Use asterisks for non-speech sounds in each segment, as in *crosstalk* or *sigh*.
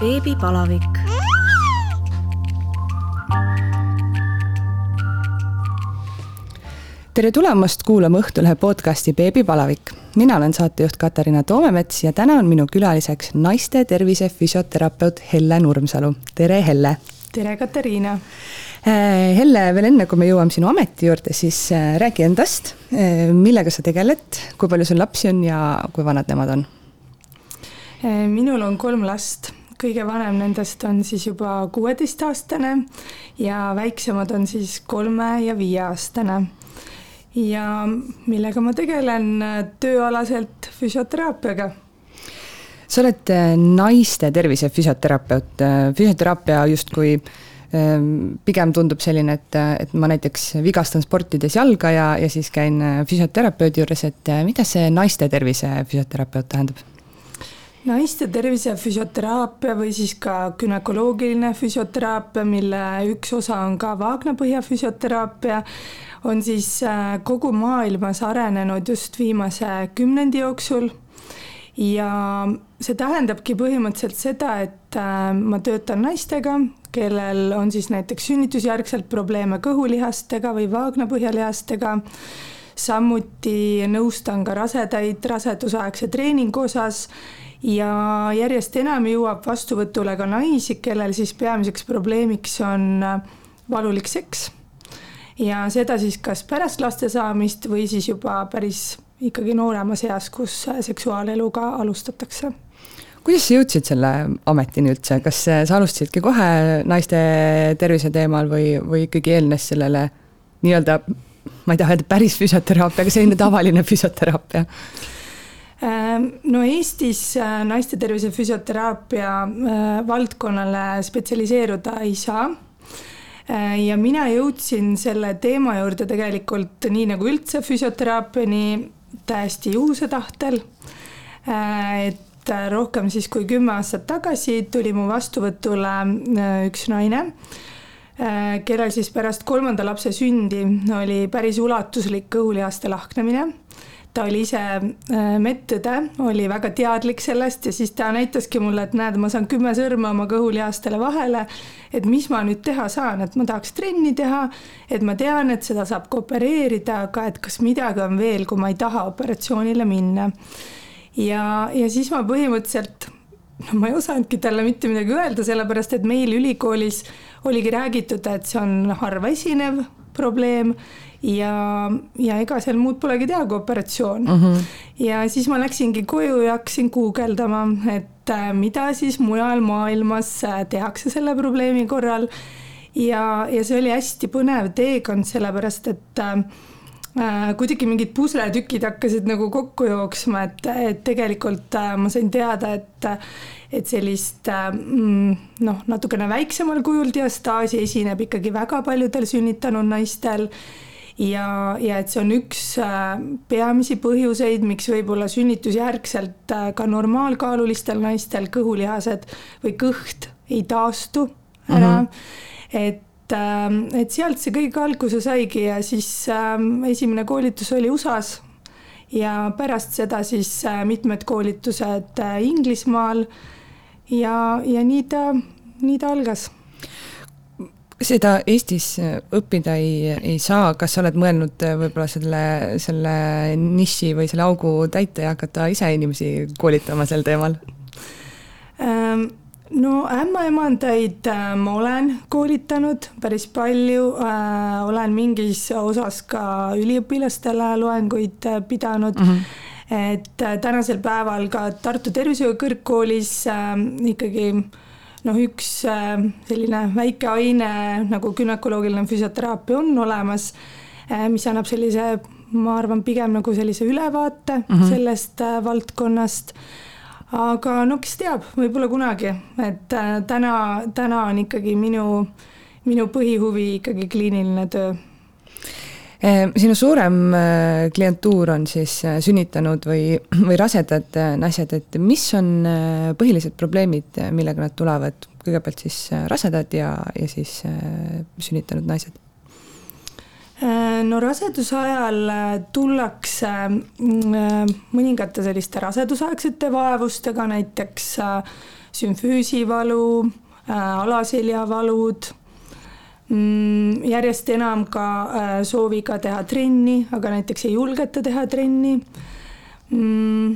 beebipalavik. tere tulemast kuulama Õhtulehe podcasti Beebipalavik. mina olen saatejuht Katariina Toomemets ja täna on minu külaliseks naiste tervise füsioterapeut Helle Nurmsalu. tere, Helle! tere, Katariina! Äh, Helle, veel enne, kui me jõuame sinu ameti juurde, siis äh, räägi endast, äh, millega sa tegeled, kui palju sul lapsi on ja kui vanad nemad on? minul on kolm last, kõige vanem nendest on siis juba kuueteistaastane ja väiksemad on siis kolme ja viieaastane. ja millega ma tegelen tööalaselt füsioteraapiaga sa oled naiste tervise füsioterapeut, füsioteraapia justkui äh, Ehm, pigem tundub selline, et, et ma näiteks vigastan sportides jalga ja, ja siis käin äh, füsioterapeudi juures, et äh, mida see naiste tervise füsioterapeut tähendab? Naiste tervise füsioteraapia või siis ka günekoloogiline füsioteraapia, mille üks osa on ka vaagnapõhja füsioteraapia, on siis äh, kogu maailmas arenenud just viimase kümnendi jooksul ja see tähendabki põhimõtteliselt seda, et ma töötan naistega, kellel on siis näiteks sünnitusjärgselt probleeme kõhulihastega või vaagnapõhjalihastega. samuti nõustan ka rasedaid rasedusaegse treeningu osas ja järjest enam jõuab vastuvõtule ka naisi, kellel siis peamiseks probleemiks on valulik seks. ja seda siis kas pärast laste saamist või siis juba päris ikkagi nooremas eas, kus seksuaaleluga alustatakse kuidas sa jõudsid selle ametini üldse, kas sa alustasidki kohe naiste tervise teemal või, või ikkagi eelnes sellele nii-öelda, ma ei taha öelda päris füsioteraapia, aga selline tavaline füsioteraapia? Ähm, no Eestis äh, naiste tervise füsioteraapia äh, valdkonnale spetsialiseeruda ei saa äh, ja mina jõudsin selle teema juurde tegelikult nii nagu üldse füsioteraapiani täiesti juhuse tahtel. et rohkem siis kui kümme aastat tagasi tuli mu vastuvõtule üks naine, kellel siis pärast kolmanda lapse sündi oli päris ulatuslik kõhulihaste lahknemine ta oli ise medõde, oli väga teadlik sellest ja siis ta näitaski mulle, et näed, ma saan kümme sõrme oma kõhulihastele vahele. et mis ma nüüd teha saan, et ma tahaks trenni teha, et ma tean, et seda saab ka opereerida, aga et kas midagi on veel, kui ma ei taha operatsioonile minna ja, ja siis ma põhimõtteliselt no ma ei osanudki talle mitte midagi öelda, sellepärast et meil ülikoolis oligi räägitud, et see on harva esinev probleem ja, ja ega seal muud polegi teha kui operatsioon mm. -hmm. ja siis ma läksingi koju ja hakkasin guugeldama, et äh, mida siis mujal maailmas äh, tehakse selle probleemi korral. ja, ja see oli hästi põnev teekond, sellepärast et äh, Äh, kuidagi mingid pusletükid hakkasid nagu kokku jooksma, et, et tegelikult äh, ma sain teada, et, et sellist äh, mm, noh, natukene väiksemal kujul diastaasi esineb ikkagi väga paljudel sünnitanud naistel ja, ja et see on üks peamisi põhjuseid, miks võib-olla sünnitusjärgselt ka normaalkaalulistel naistel kõhulihased või kõht ei taastu ära mm. -hmm. et et, ähm, et sealt see kõik alguse saigi ja siis ähm, esimene koolitus oli USA-s ja pärast seda siis äh, mitmed koolitused äh, Inglismaal ja, ja nii ta, nii ta algas seda Eestis õppida ei, ei saa, kas sa oled mõelnud äh, võib-olla selle, selle niši või selle augu täita ja hakata ise inimesi koolitama sel teemal ähm,? no ämmaemandaid äh, ma olen koolitanud päris palju äh,, olen mingis osas ka üliõpilastele loenguid äh, pidanud mm. -hmm. et äh, tänasel päeval ka Tartu Tervishoiu Kõrgkoolis äh, ikkagi noh, üks äh, selline väike aine nagu günekoloogiline füsioteraapia on olemas äh,, mis annab sellise, ma arvan, pigem nagu sellise ülevaate mm -hmm. sellest äh, valdkonnast. Aga no kes teab, võib-olla kunagi, et täna, täna on ikkagi minu, minu põhihuvi ikkagi kliiniline töö sinu suurem äh, klientuur on siis sünnitanud või, *clears throat* või rasedad naised, et mis on põhilised probleemid, millega nad tulevad, kõigepealt siis rasedad ja, ja siis sünnitanud naised? Äh, no raseduse ajal äh, tullakse mm, äh, mõningate selliste rasedusaegsete vaevustega, näiteks sümfüüsivalu, alaseljavalud, järjest enam ka sooviga teha trenni, aga näiteks ei julgeta teha trenni. Mm,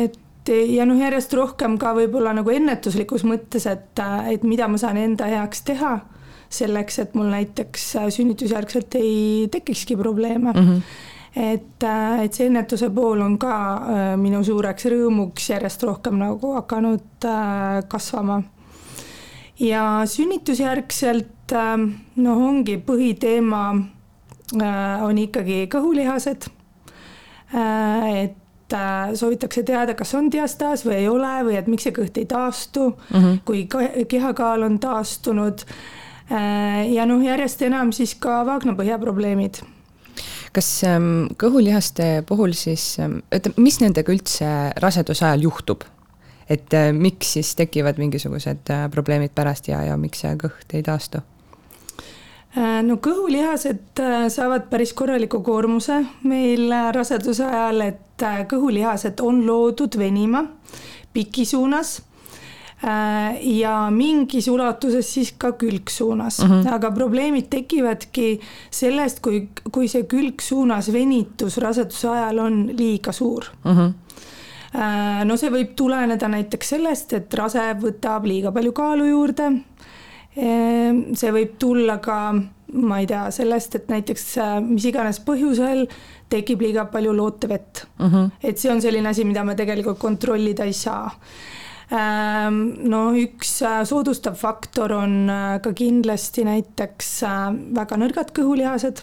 et ja noh, järjest rohkem ka võib-olla nagu ennetuslikus mõttes, et, et mida ma saan enda heaks teha selleks, et mul näiteks äh, sünnitusjärgselt ei tekikski probleeme mm. -hmm et, äh, et see ennetuse pool on ka äh, minu suureks rõõmuks järjest rohkem nagu hakanud kasvama. ja sünnitusjärgselt noh, ongi põhiteema on ikkagi kõhulihased. et soovitakse teada, kas on diastaas või ei ole või et miks see kõht ei taastu mm, -hmm. kui kehakaal on taastunud Äh, ja noh, järjest enam siis ka vaagnapõhja probleemid kas ähm, kõhulihaste puhul siis, ütleme, ähm, mis nendega üldse raseduse ajal juhtub? et äh, miks siis tekivad mingisugused äh, probleemid pärast ja, ja miks see kõht ei taastu? No kõhulihased saavad päris korraliku koormuse meil raseduse ajal, et kõhulihased on loodud venima piki suunas Äh, ja mingis ulatuses siis ka külgsuunas mm, -hmm. aga probleemid tekivadki sellest, kui, kui see külgsuunas venitus raseduse ajal on liiga suur mm. -hmm no see võib tuleneda näiteks sellest, et rase võtab liiga palju kaalu juurde. Äh, see võib tulla ka, ma ei tea, sellest, et näiteks mis iganes põhjusel tekib liiga palju lootevett mm. -hmm. et see on selline asi, mida me tegelikult kontrollida ei saa Ehm, no üks äh, soodustav faktor on äh, ka kindlasti näiteks äh, väga nõrgad kõhulihased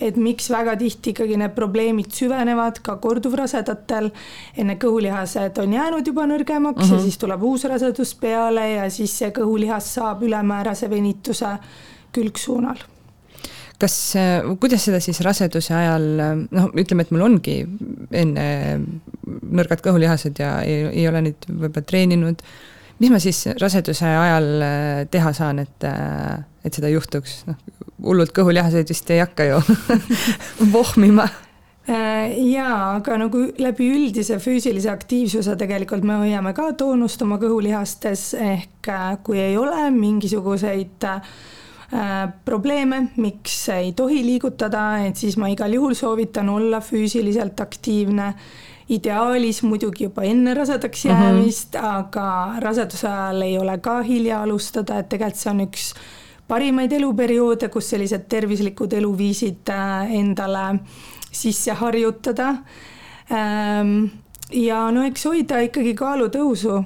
et miks väga tihti ikkagi need probleemid süvenevad ka korduvrasedatel. enne kõhulihased on jäänud juba nõrgemaks mm -hmm. ja mhm. siis tuleb uus rasedus peale ja siis see kõhulihas saab ülemäärase venituse külgsuunal kas, äh, kuidas seda siis raseduse ajal, äh, noh, ütleme, et mul ongi enne nõrgad kõhulihased ja ei, ei ole neid võib-olla treeninud, mis ma siis raseduse ajal äh, teha saan, et, et seda juhtuks, noh, hullult kõhulihased vist ei hakka ju *laughs* vohmima jaa, aga nagu läbi üldise füüsilise aktiivsuse tegelikult me hoiame ka toonust oma kõhulihastes, ehk kui ei ole mingisuguseid äh, Äh, probleeme, miks ei tohi liigutada, et siis ma igal juhul soovitan olla füüsiliselt aktiivne. ideaalis muidugi juba enne rasedaks mhm. jäämist mm, -hmm. aga raseduse ajal ei ole ka hilja alustada, et tegelikult see on üks parimaid eluperioode, kus sellised tervislikud eluviisid äh, endale sisse harjutada. Ähm, ja no eks hoida ikkagi kaalutõusu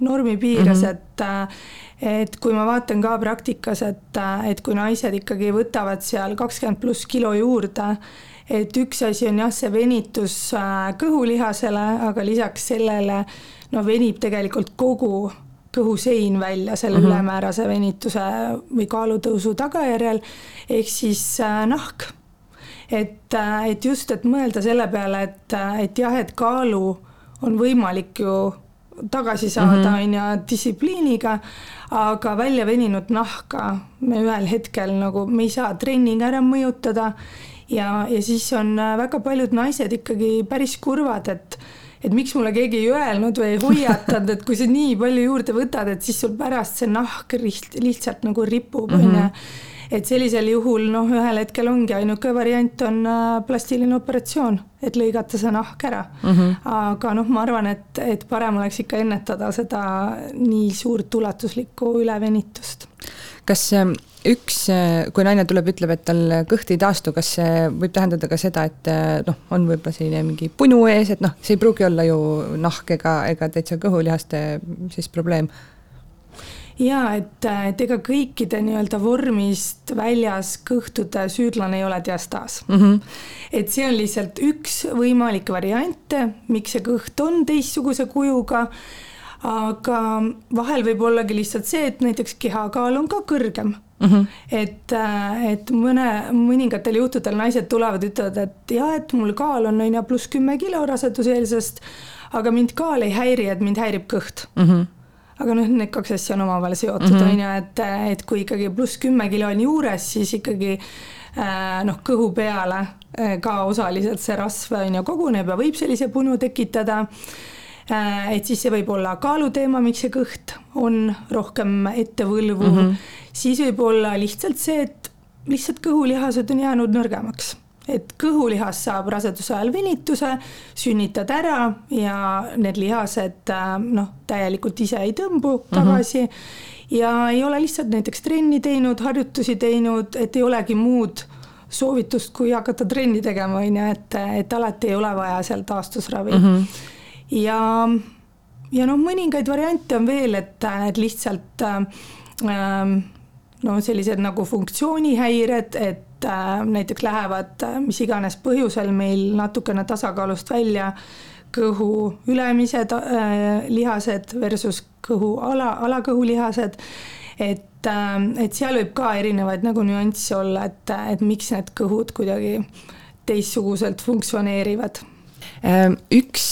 normi piires mm, -hmm. et äh, et kui ma vaatan ka praktikas, et, et kui naised ikkagi võtavad seal kakskümmend pluss kilo juurde, et üks asi on jah, see venitus äh, kõhulihasele, aga lisaks sellele no venib tegelikult kogu kõhusein välja selle mm -hmm. ülemäärase venituse või kaalutõusu tagajärjel, ehk siis äh, nahk. et, äh, et just, et mõelda selle peale, et, et jah, et kaalu on võimalik ju tagasi saada, mhm. on ju, distsipliiniga, aga välja veninud nahka me ühel hetkel nagu, me ei saa trenniga ära mõjutada ja, ja siis on äh, väga paljud naised ikkagi päris kurvad, et et miks mulle keegi ei öelnud või ei hoiatanud, et kui sa nii palju juurde võtad, et siis sul pärast see nahk lihtsalt nagu ripub, on ju et sellisel juhul noh, ühel hetkel ongi ainuke variant on äh, plastiline operatsioon, et lõigata see nahk ära mm. -hmm. aga noh, ma arvan, et, et parem oleks ikka ennetada seda nii suurt ulatuslikku ülevenitust. Kas ähm, üks, äh, kui naine tuleb, ütleb, et tal kõht ei taastu, kas see võib tähendada ka seda, et äh, noh, on võib-olla selline mingi punu ees, et noh, see ei pruugi olla ju nahk ega, ega täitsa kõhulihaste siis probleem ja et, et ega kõikide nii-öelda vormist väljas kõhtude süüdlane ei ole diastaas mm. -hmm. et see on lihtsalt üks võimalik variante, miks see kõht on teistsuguse kujuga. Aga vahel võib ollagi lihtsalt see, et näiteks kehakaal on ka kõrgem Mm -hmm. et, et mõne, mõningatel juhtudel naised tulevad, ütlevad, et jah, et mul kaal on on ju pluss kümme kilo raseduseelsest, aga mind kaal ei häiri, et mind häirib kõht mm. -hmm aga noh, need kaks asja on omavahel seotud, mhm. on ju, et, et kui ikkagi pluss kümme kilo on juures, siis ikkagi noh, kõhu peale ka osaliselt see rasv on ju koguneb ja võib sellise punu tekitada et siis see võib olla kaaluteema, miks see kõht on rohkem ettevõlvu mm, -hmm. siis võib olla lihtsalt see, et lihtsalt kõhulihased on jäänud nõrgemaks et kõhulihas saab raseduse ajal venituse, sünnitad ära ja need lihased äh, noh, täielikult ise ei tõmbu mhm. tagasi mm. -hmm. ja ei ole lihtsalt näiteks trenni teinud, harjutusi teinud, et ei olegi muud soovitust, kui hakata trenni tegema, on ju, et, et alati ei ole vaja seal taastusravi mm. -hmm. Ja, ja noh, mõningaid variante on veel, et, et lihtsalt äh, äh no sellised nagu funktsioonihäired, et äh, näiteks lähevad äh, mis iganes põhjusel meil natukene tasakaalust välja kõhu ülemised äh, lihased versus kõhu ala, alakõhulihased. et, et seal võib ka erinevaid nagu nüansse olla, et, et miks need kõhud kuidagi teistsuguselt funktsioneerivad. Üks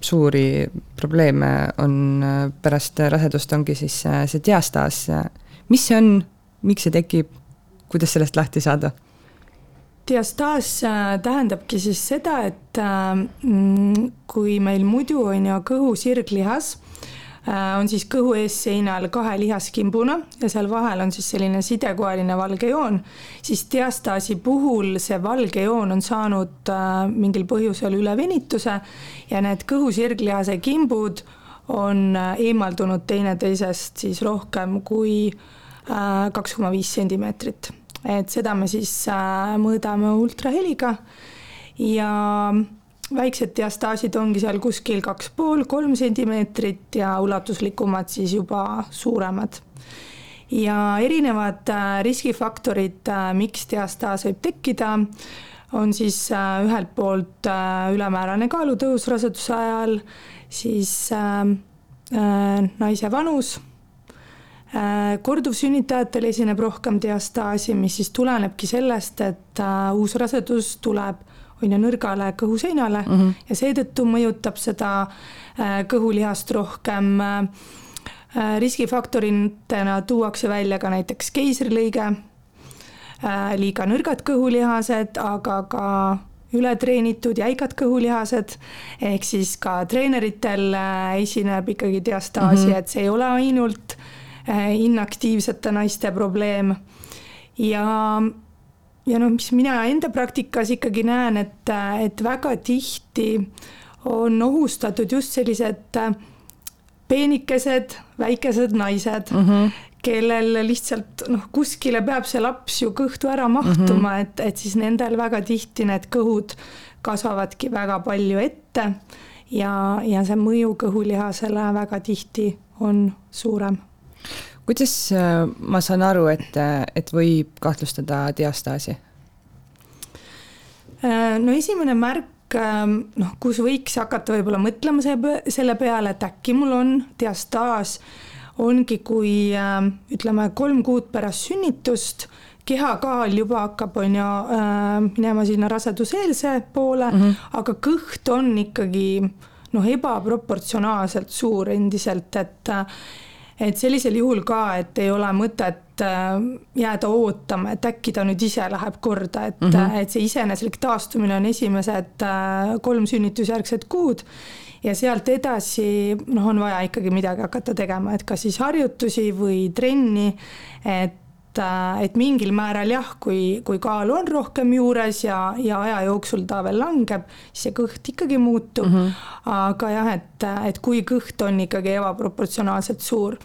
suuri probleeme on pärast rasedust ongi siis see diastaas. mis see on, miks see tekib? kuidas sellest lahti saada? diastaas äh, tähendabki siis seda, et mm, kui meil muidu on ju kõhu sirglihas, äh, on siis kõhu eesseinal kahe lihaskimbuna ja seal vahel on siis selline sidekoeline valge joon, siis diastaasi puhul see valge joon on saanud mingil põhjusel ülevenituse ja need kõhu sirglihase kimbud on eemaldunud teineteisest siis rohkem kui kaks koma viis sentimeetrit. Et seda me siis äh, mõõdame ultraheliga ja väiksed diastaasid ongi seal kuskil kaks pool, kolm sentimeetrit ja ulatuslikumad siis juba suuremad. ja erinevad äh, riskifaktorid, äh, miks diastaas võib tekkida, on siis ühelt poolt ülemäärane kaalutõus raseduse ajal, siis naise vanus Äh, korduvsünnitajatel esineb rohkem diastaasi, mis siis tulenebki sellest, et äh, uus rasedus tuleb on ju nõrgale kõhuseinale mm -hmm. ja seetõttu mõjutab seda äh, kõhulihast rohkem. riskifaktoritena tuuakse välja ka näiteks keisrilõige, liiga nõrgad kõhulihased, aga ka ületreenitud jäigad kõhulihased, ehk siis ka treeneritel esineb ikkagi diastaasi mm, -hmm. et see ei ole ainult äh, Äh, inaktiivsete naiste probleem. ja, ja noh, mis mina enda praktikas ikkagi näen, et, et väga tihti on ohustatud just sellised äh, peenikesed, väikesed naised mm, -hmm. kellel lihtsalt noh, kuskile peab see laps ju kõhtu ära mahtuma mm, -hmm. et, et siis nendel väga tihti need kõhud kasvavadki väga palju ette ja, ja see mõju kõhulihasele väga tihti on suurem kuidas äh, ma saan aru, et, äh, et võib kahtlustada diastaasi? Äh, no esimene märk, ähm, noh, kus võiks hakata võib-olla mõtlema selle peale, et äkki mul on diastaas, ongi, kui ähm, ütleme, kolm kuud pärast sünnitust kehakaal juba hakkab, on ju, minema sinna raseduseelse poole mm, -hmm. aga kõht on ikkagi noh, ebaproportsionaalselt suur endiselt, et et sellisel juhul ka, et ei ole mõtet äh, jääda ootama, et äkki ta nüüd ise läheb korda, et mm, -hmm. et see iseeneslik taastumine on esimesed äh, kolm sünnitusjärgset kuud ja sealt edasi noh, on vaja ikkagi midagi hakata tegema, et kas siis harjutusi või trenni, et et, äh, et mingil määral jah, kui, kui kaalu on rohkem juures ja, ja aja jooksul ta veel langeb, siis see kõht ikkagi muutub mm. -hmm. aga jah, et, et kui kõht on ikkagi ebaproportsionaalselt suur,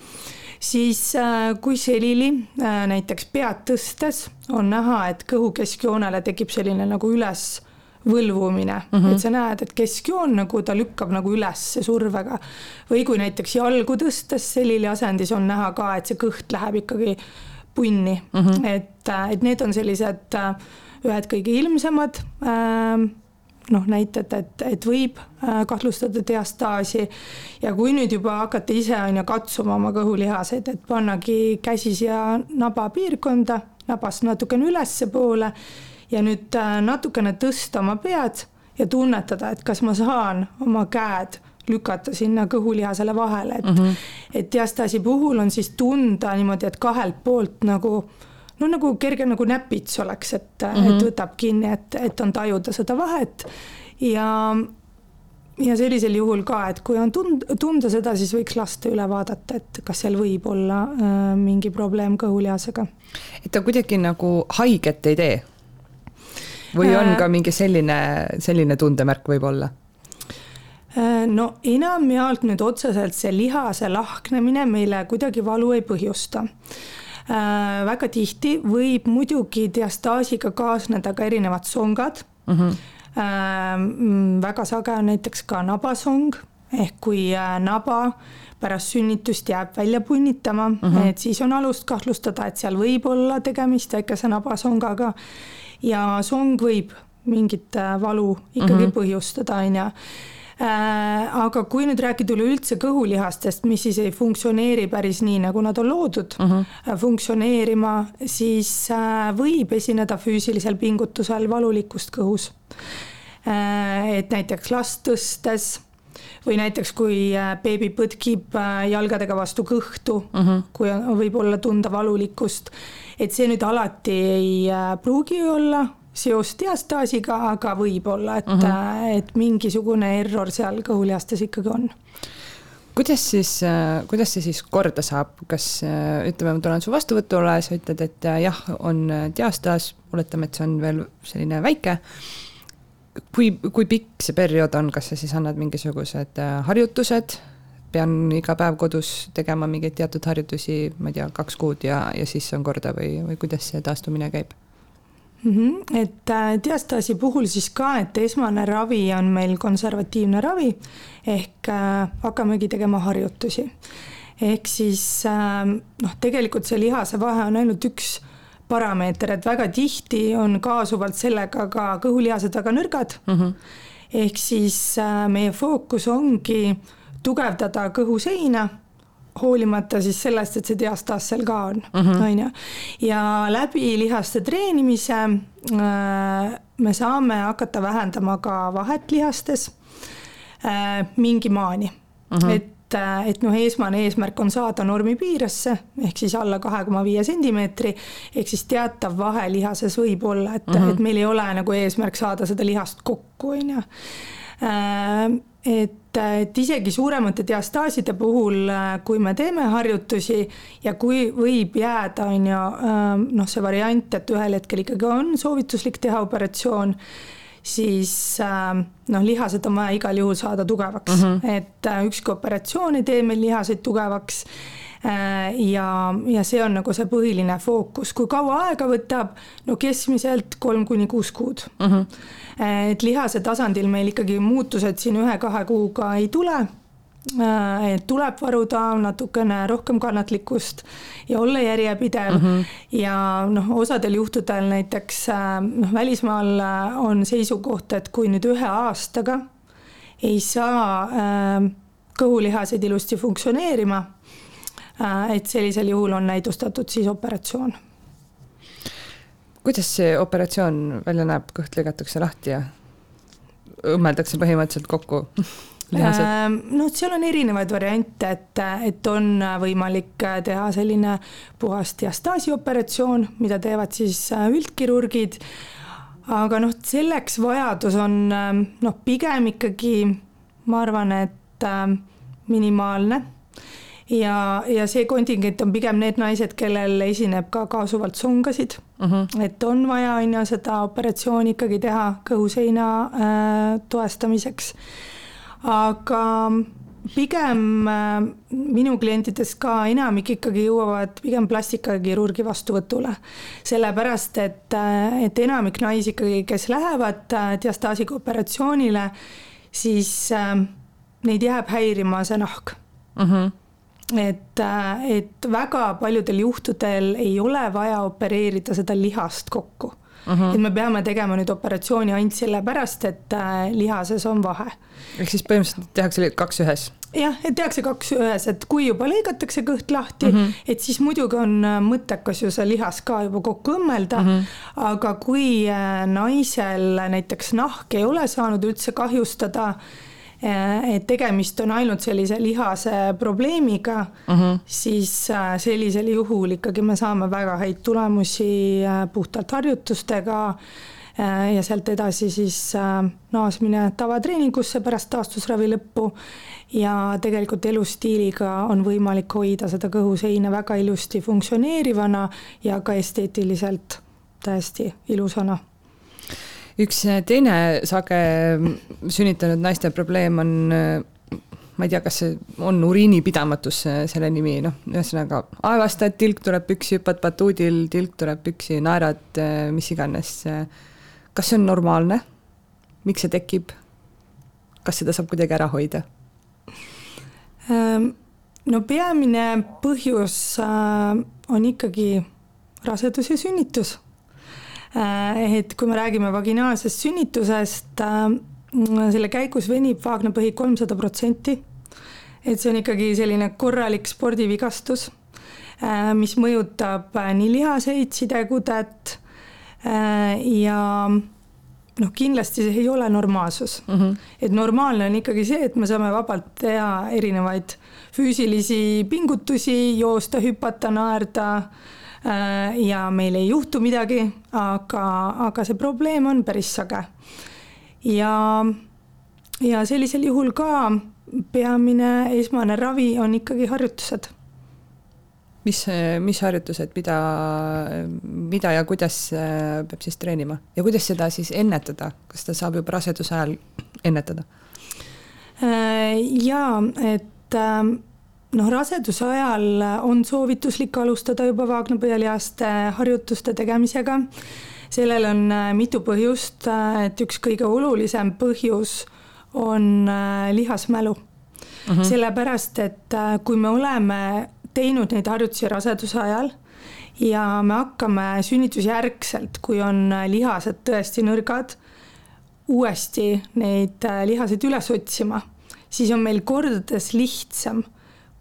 siis äh, kui selili äh, näiteks pead tõstes on näha, et kõhu keskjoonele tekib selline nagu üles võlvumine mm, -hmm. et sa näed, et keskjoon nagu ta lükkab nagu üles survega. või kui näiteks jalgu tõstes selili asendis on näha ka, et see kõht läheb ikkagi punni mm, -hmm. et, äh, et need on sellised äh, ühed kõige ilmsemad ähm, noh, näited, et, et võib äh, kahtlustada diastaasi ja kui nüüd juba hakata ise on ju katsuma oma kõhulihaseid, et pannagi käsi siia naba piirkonda, nabast natukene ülespoole ja nüüd natukene tõsta oma pead ja tunnetada, et kas ma saan oma käed lükata sinna kõhulihasele vahele, et mm, -hmm. et diastaasi puhul on siis tunda niimoodi, et kahelt poolt nagu no nagu kerge nagu näpits oleks, et mm, -hmm. et mhm. võtab kinni, et, et on tajuda seda vahet ja ja sellisel juhul ka, et kui on tund-, tunda seda, siis võiks lasta üle vaadata, et kas seal võib olla äh, mingi probleem kõhulihasega. et ta kuidagi nagu haiget ei tee? või on äh, ka mingi selline, selline tundemärk võib-olla? Äh, no enamjaolt nüüd otseselt see lihase lahknemine meile kuidagi valu ei põhjusta äh,. väga tihti võib muidugi diastaasiga kaasneda ka erinevad songad mm. -hmm. Äh, väga sage on näiteks ka nabasong ehk kui äh, naba pärast sünnitust jääb välja punnitama mm, -hmm. et siis on alust kahtlustada, et seal võib olla tegemist väikese nabasongaga. ja song võib mingit äh, valu ikkagi mm -hmm. põhjustada, on ju Äh, aga kui nüüd rääkida üleüldse kõhulihastest, mis siis ei funktsioneeri päris nii, nagu nad on loodud uh mhm. -huh. funktsioneerima, siis äh, võib esineda füüsilisel pingutusel valulikkust kõhus. Äh, et näiteks last tõstes või näiteks, kui beebi põtkib jalgadega vastu kõhtu uh, mhm. -huh. kui võib olla tunda valulikkust, et see nüüd alati ei pruugi olla seost diastaasiga, aga võib-olla, et mhm. -huh. et mingisugune error seal kõhulihastes ikkagi on kuidas siis, kuidas see siis korda saab, kas ütleme, ma tulen su vastuvõtule, sa ütled, et jah, on diastaas, oletame, et see on veel selline väike. kui, kui pikk see periood on, kas sa siis annad mingisugused harjutused, pean iga päev kodus tegema mingeid teatud harjutusi, ma ei tea, kaks kuud ja, ja siis on korda või, või kuidas see taastumine käib? Mm. -hmm. et äh, diastaasi puhul siis ka, et esmane ravi on meil konservatiivne ravi ehk äh, hakkamegi tegema harjutusi. ehk siis äh, noh, tegelikult see lihase vahe on ainult üks parameeter, et väga tihti on kaasuvalt sellega ka kõhulihased väga nõrgad mm. -hmm. ehk siis äh, meie fookus ongi tugevdada kõhuseina hoolimata siis sellest, et see diastaas seal ka on, mhm. on ju. ja läbi lihaste treenimise äh, me saame hakata vähendama ka vahet lihastes äh, mingi maani uh, mhm. -huh. et äh, et noh, esmane eesmärk on saada normi piiresse ehk siis alla kahe koma viie sentimeetri. ehk siis teatav vahe lihases võib olla, et mhm. -huh. et meil ei ole nagu eesmärk saada seda lihast kokku, on ju et, et isegi suuremate diastaaside puhul, kui me teeme harjutusi ja kui võib jääda, on ju, ähm, noh, see variant, et ühel hetkel ikkagi on soovituslik teha operatsioon, siis ähm, noh, lihased on vaja igal juhul saada tugevaks mm, -hmm. et äh, ükski operatsioon ei tee meil lihaseid tugevaks Äh, ja, ja see on nagu see põhiline fookus, kui kaua aega võtab, no keskmiselt kolm kuni kuus kuud uh. Mhm. Et lihase tasandil meil ikkagi muutused siin ühe-kahe kuuga ei tule äh, et tuleb varuda natukene rohkem kannatlikkust ja olla järjepidev mm -hmm. ja noh, osadel juhtudel näiteks äh, noh, välismaal on seisukoht, et kui nüüd ühe aastaga ei saa äh, kõhulihased ilusti funktsioneerima Äh, et sellisel juhul on näidustatud siis operatsioon. Kuidas see operatsioon välja näeb, kõht lõigatakse lahti ja õmmeldakse põhimõtteliselt kokku? *laughs* Ähm, noh, seal on erinevaid variante, et, et on võimalik teha selline puhas diastaasi operatsioon, mida teevad siis äh, üldkirurgid. aga noh, selleks vajadus on ähm, noh, pigem ikkagi ma arvan, et ähm, minimaalne ja, ja see kontingent on pigem need naised, kellel esineb ka kaasuvalt songasid. Mhm. -huh. et on vaja, on ju, seda operatsiooni ikkagi teha kõhuseina äh, toestamiseks. aga pigem äh, minu klientidest ka enamik ikkagi jõuavad pigem plastikakirurgi vastuvõtule. sellepärast, et, äh, et enamik naisi ikkagi, kes lähevad äh, diastaasiga operatsioonile, siis äh, neid jääb häirima see nahk uh. Mhm. Et, äh, et väga paljudel juhtudel ei ole vaja opereerida seda lihast kokku Uh mhm. -huh. et me peame tegema nüüd operatsiooni ainult sellepärast, et äh, lihases on vahe. ehk siis põhimõtteliselt tehakse kaks ühes? jah, et tehakse kaks ühes, et kui juba lõigatakse kõht lahti mm, -hmm. et siis muidugi on äh, mõttekas ju see lihas ka juba kokku õmmelda mm. -hmm. aga kui naisel näiteks nahk ei ole saanud üldse kahjustada et tegemist on ainult sellise lihase probleemiga uh, -huh. siis sellisel juhul ikkagi me saame väga häid tulemusi puhtalt harjutustega ja sealt edasi siis naasmine tavatreeningusse pärast taastusravi lõppu ja tegelikult elustiiliga on võimalik hoida seda kõhuseina väga ilusti funktsioneerivana ja ka esteetiliselt täiesti ilusana üks äh, teine sage sünnitanud naiste probleem on ma ei tea, kas see on uriinipidamatus, äh, selle nimi, noh, ühesõnaga aevastad, tilk tuleb püksi, hüppad batuudil, tilk tuleb püksi, naerad, äh, mis iganes. kas see on normaalne? miks see tekib? kas seda saab kuidagi ära hoida? Ähm, no peamine põhjus on ikkagi rasedus ja sünnitus Äh, et kui me räägime vaginaalsest sünnitusest, äh, selle käigus venib vaagnapõhi kolmsada protsenti. et see on ikkagi selline korralik spordivigastus, äh, mis mõjutab nii lihaseid, sidekudet ja noh, kindlasti see ei ole normaalsus mm. -hmm. et normaalne on ikkagi see, et me saame vabalt teha erinevaid füüsilisi pingutusi, joosta, hüpata, naerda Äh, ja meil ei juhtu midagi, aga, aga see probleem on päris sage. ja, ja sellisel juhul ka peamine esmane ravi on ikkagi harjutused. mis, mis harjutused, mida, mida ja kuidas äh, peab siis treenima ja kuidas seda siis ennetada, kas seda saab juba raseduse ajal ennetada? Äh, jaa, et noh, raseduse ajal on soovituslik alustada juba vaagnapõhjalihaste harjutuste tegemisega. sellel on äh, mitu põhjust, äh, et üks kõige olulisem põhjus on äh, lihasmälu mm. -hmm. sellepärast, et kui me oleme teinud neid harjutusi raseduse ajal ja me hakkame sünnitusjärgselt, kui on lihased tõesti nõrgad, uuesti neid lihaseid üles otsima, siis on meil kordades lihtsam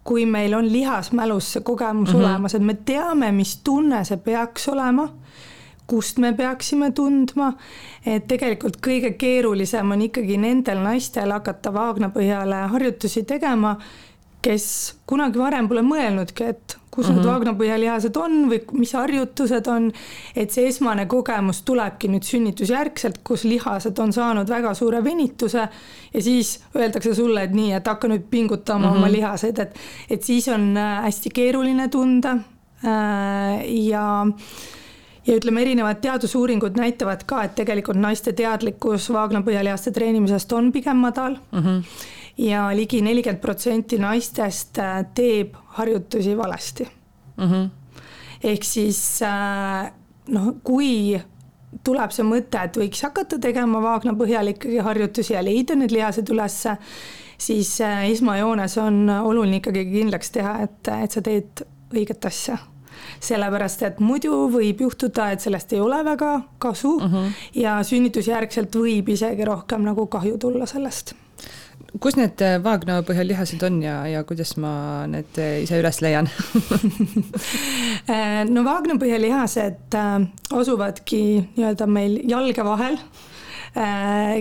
kui meil on lihasmälus see kogemus mm -hmm. olemas, et me teame, mis tunne see peaks olema, kust me peaksime tundma, et tegelikult kõige keerulisem on ikkagi nendel naistel hakata vaagna põhjale harjutusi tegema, kes kunagi varem pole mõelnudki, et kus mm -hmm. need mhm. vaagnapõhjalihased on või mis harjutused on. et see esmane kogemus tulebki nüüd sünnitusjärgselt, kus lihased on saanud väga suure venituse ja siis öeldakse sulle, et nii, et hakka nüüd pingutama mm -hmm. oma mhm. lihased, et, et siis on äh, hästi keeruline tunda. Äh, ja ja ütleme, erinevad teadusuuringud näitavad ka, et tegelikult naiste teadlikkus vaagnapõhjalihaste treenimisest on pigem madal mm. -hmm ja ligi nelikümmend protsenti naistest äh, teeb harjutusi valesti mm. -hmm. ehk siis äh, noh, kui tuleb see mõte, et võiks hakata tegema vaagna põhjal ikkagi harjutusi ja leida need lihased ülesse, siis äh, esmajoones on oluline ikkagi kindlaks teha, et, et sa teed õiget asja sellepärast et muidu võib juhtuda, et sellest ei ole väga kasu uh mhm. -huh. ja sünnitusjärgselt võib isegi rohkem nagu kahju tulla sellest kus need äh, vaagna põhjal lihased on ja, ja kuidas ma need äh, ise üles leian *laughs* äh, no vaagna põhjal lihased asuvadki nii-öelda meil jalge vahel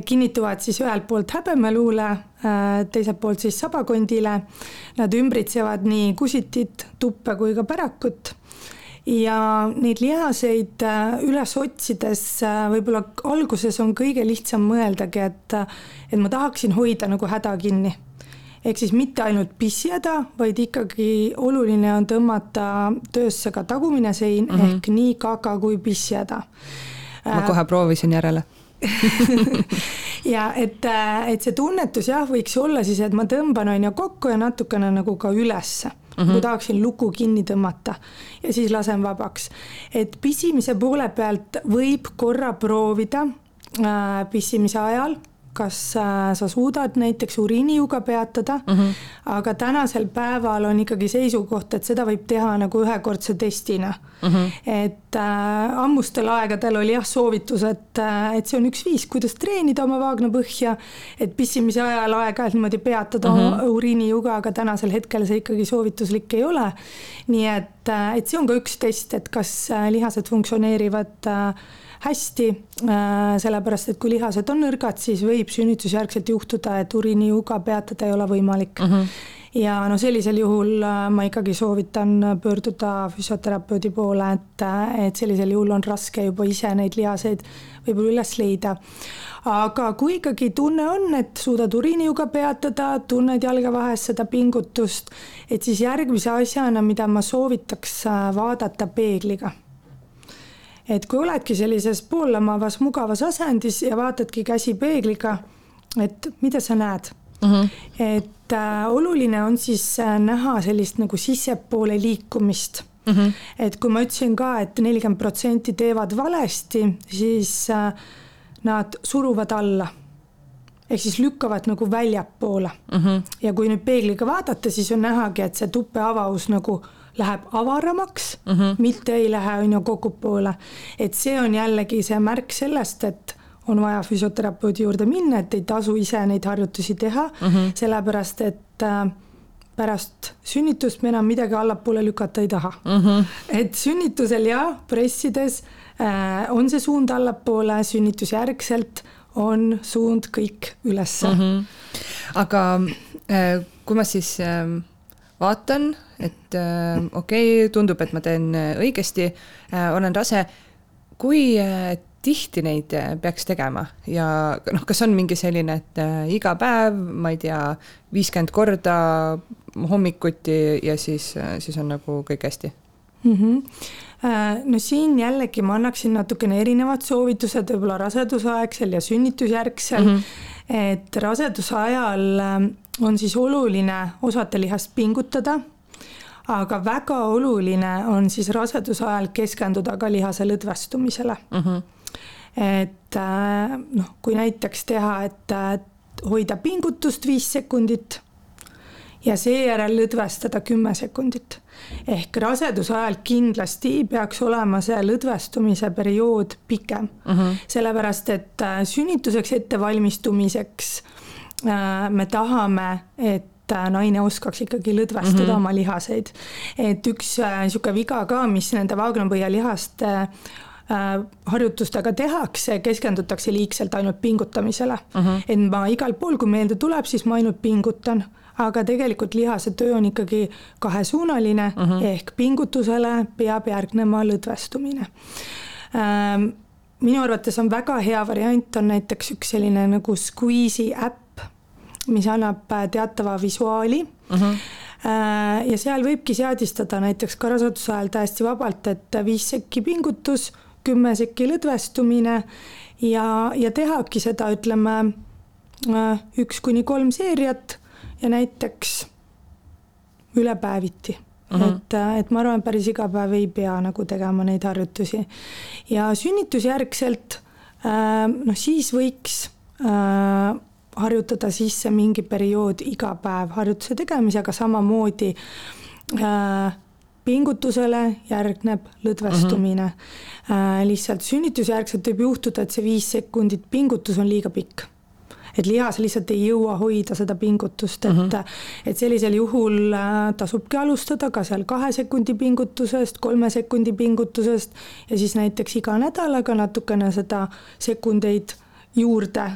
kinnituvad siis ühelt poolt häbemeluule, teiselt poolt siis sabakondile. Nad ümbritsevad nii kusitit, tuppe kui ka pärakut ja neid lihaseid äh, üles otsides äh, võib-olla alguses on kõige lihtsam mõeldagi, et, et ma tahaksin hoida nagu häda kinni. ehk siis mitte ainult pissihäda, vaid ikkagi oluline on tõmmata töösse ka tagumine sein mm -hmm. ehk nii kaka kui pissihäda. ma kohe proovisin järele *laughs* ja et, et see tunnetus jah, võiks olla siis, et ma tõmban on ju kokku ja natukene nagu ka ülesse mm, -hmm. kui tahaksin luku kinni tõmmata ja siis lasen vabaks. et pissimise poole pealt võib korra proovida äh, pissimise ajal kas äh, sa suudad näiteks uriinijuga peatada mm, -hmm. aga tänasel päeval on ikkagi seisukoht, et seda võib teha nagu ühekordse testina mm. -hmm. et äh, ammustel aegadel oli jah soovitus, et äh,, et see on üks viis, kuidas treenida oma vaagnapõhja, et pissimise ajal aeg-ajalt niimoodi peatada mm -hmm. uriinijuga, aga tänasel hetkel see ikkagi soovituslik ei ole. nii et et, et see on ka üks test, et kas lihased funktsioneerivad hästi, sellepärast et kui lihased on nõrgad, siis võib sünnitusjärgselt juhtuda, et uriinijuga peatada ei ole võimalik mm. -hmm ja no sellisel juhul äh, ma ikkagi soovitan pöörduda füsioterapeudi poole, et, äh, et sellisel juhul on raske juba ise neid lihaseid võib-olla üles leida. aga kui ikkagi tunne on, et suudad uriinijuga peatada, tunned jalge vahes seda pingutust, et siis järgmise asjana, mida ma soovitaks äh, vaadata peegliga et kui oledki sellises poollamavas mugavas asendis ja vaatadki käsi peegliga, et mida sa näed mm. -hmm. et äh, oluline on siis äh, näha sellist nagu sissepoole liikumist mm. -hmm. et kui ma ütlesin ka et, et nelikümmend protsenti teevad valesti, siis äh, nad suruvad alla ehk siis lükkavad nagu väljapoole mm. -hmm. ja kui nüüd peegliga vaadata, siis on nähagi, et see tupeavavus nagu läheb avaramaks mm, -hmm. mitte ei lähe on ju kokkupoole. et see on jällegi see märk sellest, et on vaja füsioterapeudi juurde minna, et ei tasu ise neid harjutusi teha mm, -hmm. sellepärast et äh, pärast sünnitust me enam midagi allapoole lükata ei taha mm. -hmm. et sünnitusel ja pressides äh, on see suund allapoole, sünnitusjärgselt on suund kõik ülesse mm. -hmm. aga äh, kui ma siis äh, vaatan, et äh, okei okay,, tundub, et ma teen õigesti äh,, olen rase, kui äh, tihti neid äh, peaks tegema ja noh, kas on mingi selline, et äh, iga päev, ma ei tea, viiskümmend korda hommikuti ja siis, äh, siis on nagu kõik hästi mm? -hmm. no siin jällegi ma annaksin natukene erinevad soovitused võib-olla rasedusaegsel ja sünnitusjärgsel mm. -hmm. et raseduse ajal on siis oluline osatelihast pingutada aga väga oluline on siis raseduse ajal keskenduda ka lihase lõdvestumisele mm. -hmm et äh, noh, kui näiteks teha, et hoida pingutust viis sekundit ja seejärel lõdvestada kümme sekundit. ehk raseduse ajal kindlasti peaks olema see lõdvestumise periood pikem mhm. -huh. sellepärast et äh, sünnituseks ettevalmistumiseks äh, me tahame, et naine oskaks ikkagi lõdvestada mm -hmm. oma lihaseid. et üks niisugune viga ka, mis nende vaagnapõhjalihaste Äh, harjutustega tehakse, keskendutakse liigselt ainult pingutamisele. Mhm. -huh. et ma igal pool, kui meelde tuleb, siis ma ainult pingutan, aga tegelikult lihase töö on ikkagi kahesuunaline mhm. -huh. ehk pingutusele peab järgnema lõdvestumine ähm, minu arvates on väga hea variant, on näiteks üks selline nagu Squeeze'i äpp, mis annab äh, teatava visuaali uh. -huh ja seal võibki seadistada näiteks ka raseduse ajal täiesti vabalt, et viis sekki pingutus kümme sekki lõdvestumine ja, ja tehagi seda, ütleme äh, üks kuni kolm seeriat ja näiteks ülepäeviti Uh -huh. et, äh, et ma arvan, et päris iga päev ei pea nagu tegema neid harjutusi. ja sünnitusjärgselt äh, noh, siis võiks äh, harjutada sisse mingi periood iga päev harjutuse tegemisega, samamoodi äh, pingutusele järgneb lõdvestumine uh. -huh. Äh, lihtsalt sünnitusjärgselt võib juhtuda, et see viis sekundit pingutus on liiga pikk et lihas lihtsalt ei jõua hoida seda pingutust, et mhm. -huh. et sellisel juhul äh, tasubki alustada ka seal kahe sekundi pingutusest, kolme sekundi pingutusest ja siis näiteks iga nädalaga natukene seda sekundeid juurde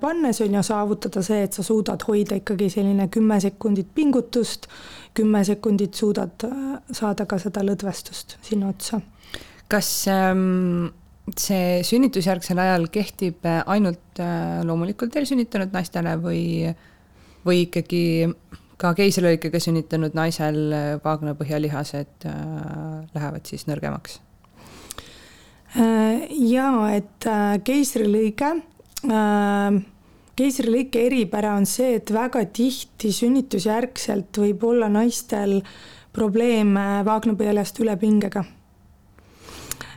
pannes on ju saavutada see, et sa suudad hoida ikkagi selline kümme sekundit pingutust, kümme sekundit suudad äh, saada ka seda lõdvestust sinna otsa. kas ähm, see sünnitusjärgsel ajal kehtib äh, ainult äh, loomulikult eelsünnitanud naistele või, või ikkagi ka keisrilõikega sünnitanud naisel vaagnapõhjalihased äh, lähevad siis nõrgemaks? jaa, et keisrilõige Äh, keisrilõike eripära on see, et väga tihti sünnitusjärgselt võib olla naistel probleeme vaagnapõhjalihaste ülepingega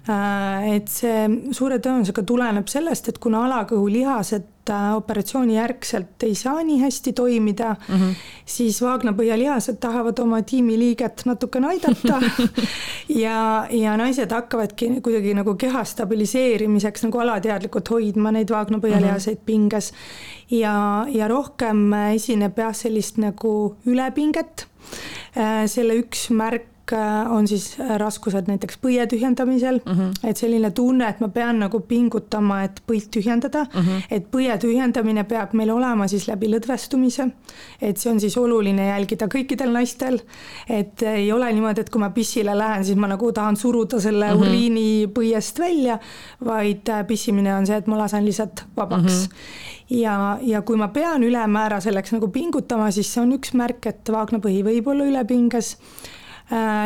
et see suure tõenäosusega tuleneb sellest, et kuna alakõhulihased äh, operatsiooni järgselt ei saa nii hästi toimida mm, -hmm. siis vaagnapõhjalihased tahavad oma tiimiliiget natukene aidata *laughs* ja, ja naised hakkavadki kuidagi nagu keha stabiliseerimiseks nagu alateadlikult hoidma neid vaagnapõhjalihaseid mm -hmm. pinges. ja, ja rohkem esineb jah, sellist nagu ülepinget. Äh, selle üks märk äh, on siis äh, raskused näiteks põie tühjendamisel mm, -hmm. et selline tunne, et ma pean nagu pingutama, et põid tühjendada mm, -hmm. et põie tühjendamine peab meil olema siis läbi lõdvestumise. et see on siis oluline jälgida kõikidel naistel, et ei ole niimoodi, et kui ma pissile lähen, siis ma nagu tahan suruda selle mm -hmm. uriini põiest välja, vaid äh, pissimine on see, et ma lasen lihtsalt vabaks mm. -hmm. ja, ja kui ma pean ülemäära selleks nagu pingutama, siis see on üks märk, et vaagnapõhi võib olla ülepinges Äh,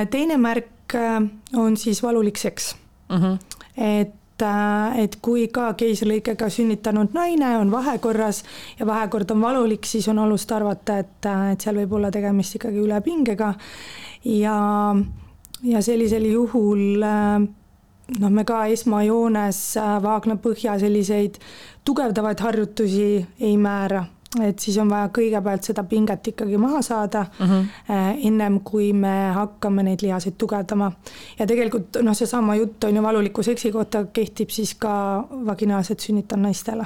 teine märk äh, on siis valulik seks mm. -hmm. et äh, et kui ka keisrilõikega sünnitanud naine on vahekorras ja vahekord on valulik, siis on alust arvata, et, et seal võib olla tegemist ikkagi ülepingega. ja, ja sellisel juhul noh, me ka esmajoones vaagna põhja selliseid tugevdavaid harjutusi ei määra et siis on vaja kõigepealt seda pinget ikkagi maha saada mm, -hmm. ennem kui me hakkame neid lihaseid tugevdama. ja tegelikult noh, seesama jutt on ju valuliku seksi kohta kehtib siis ka vaginaalselt sünnitanud naistele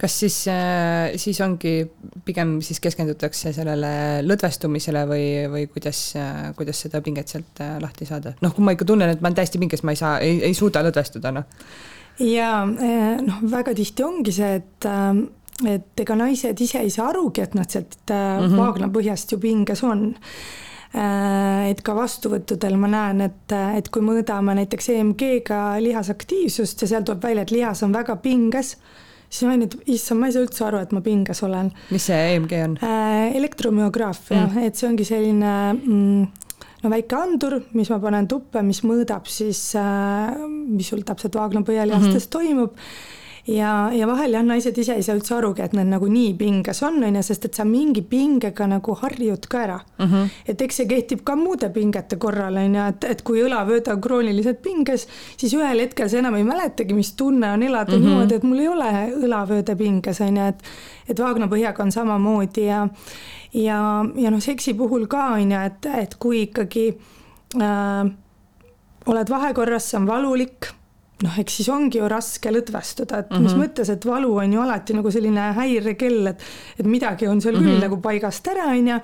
kas siis, äh, siis ongi, pigem siis keskendutakse sellele lõdvestumisele või, või kuidas, äh, kuidas seda pinget sealt lahti saada? noh, kui ma ikka tunnen, et ma olen täiesti pinges, ma ei saa, ei, ei suuda lõdvestuda, noh. ja noh, väga tihti ongi see, et ähm, et ega naised ise ei saa arugi, et nad sealt mm -hmm. vaagnapõhjast ju pinges on äh, et ka vastuvõttudel ma näen, et, et kui mõõdame näiteks EMG-ga lihasaktiivsust ja seal tuleb välja, et lihas on väga pinges, siis ma olin, et issand, ma ei saa üldse aru, et ma pinges olen. mis see EMG on? Äh, elektromüograafia mm., et see ongi selline mm, no väike andur, mis ma panen tuppe, mis mõõdab siis, mis sul täpselt vaagnapõhjalihastes mm -hmm. toimub ja, ja vahel jah, naised ise ei saa üldse arugi, et nad nagu nii pinges on, on ju, sest et sa mingi pingega nagu harjud ka ära mm. -hmm. et eks see kehtib ka muude pingete korral, on ju, et, et kui õlavööd on krooniliselt pinges, siis ühel hetkel sa enam ei mäletagi, mis tunne on elada mm -hmm. niimoodi, et mul ei ole õlavööde pinges, on ju, et et vaagnapõhjaga on samamoodi ja ja, ja noh, seksi puhul ka on ju, et, et kui ikkagi äh, oled vahekorras, see on valulik noh, eks siis ongi ju raske lõdvestuda, et mm -hmm. mis mhm. mõttes, et valu on ju alati nagu selline häirekell, et, et midagi on seal mm -hmm. küll mhm. nagu paigast ära, on ju.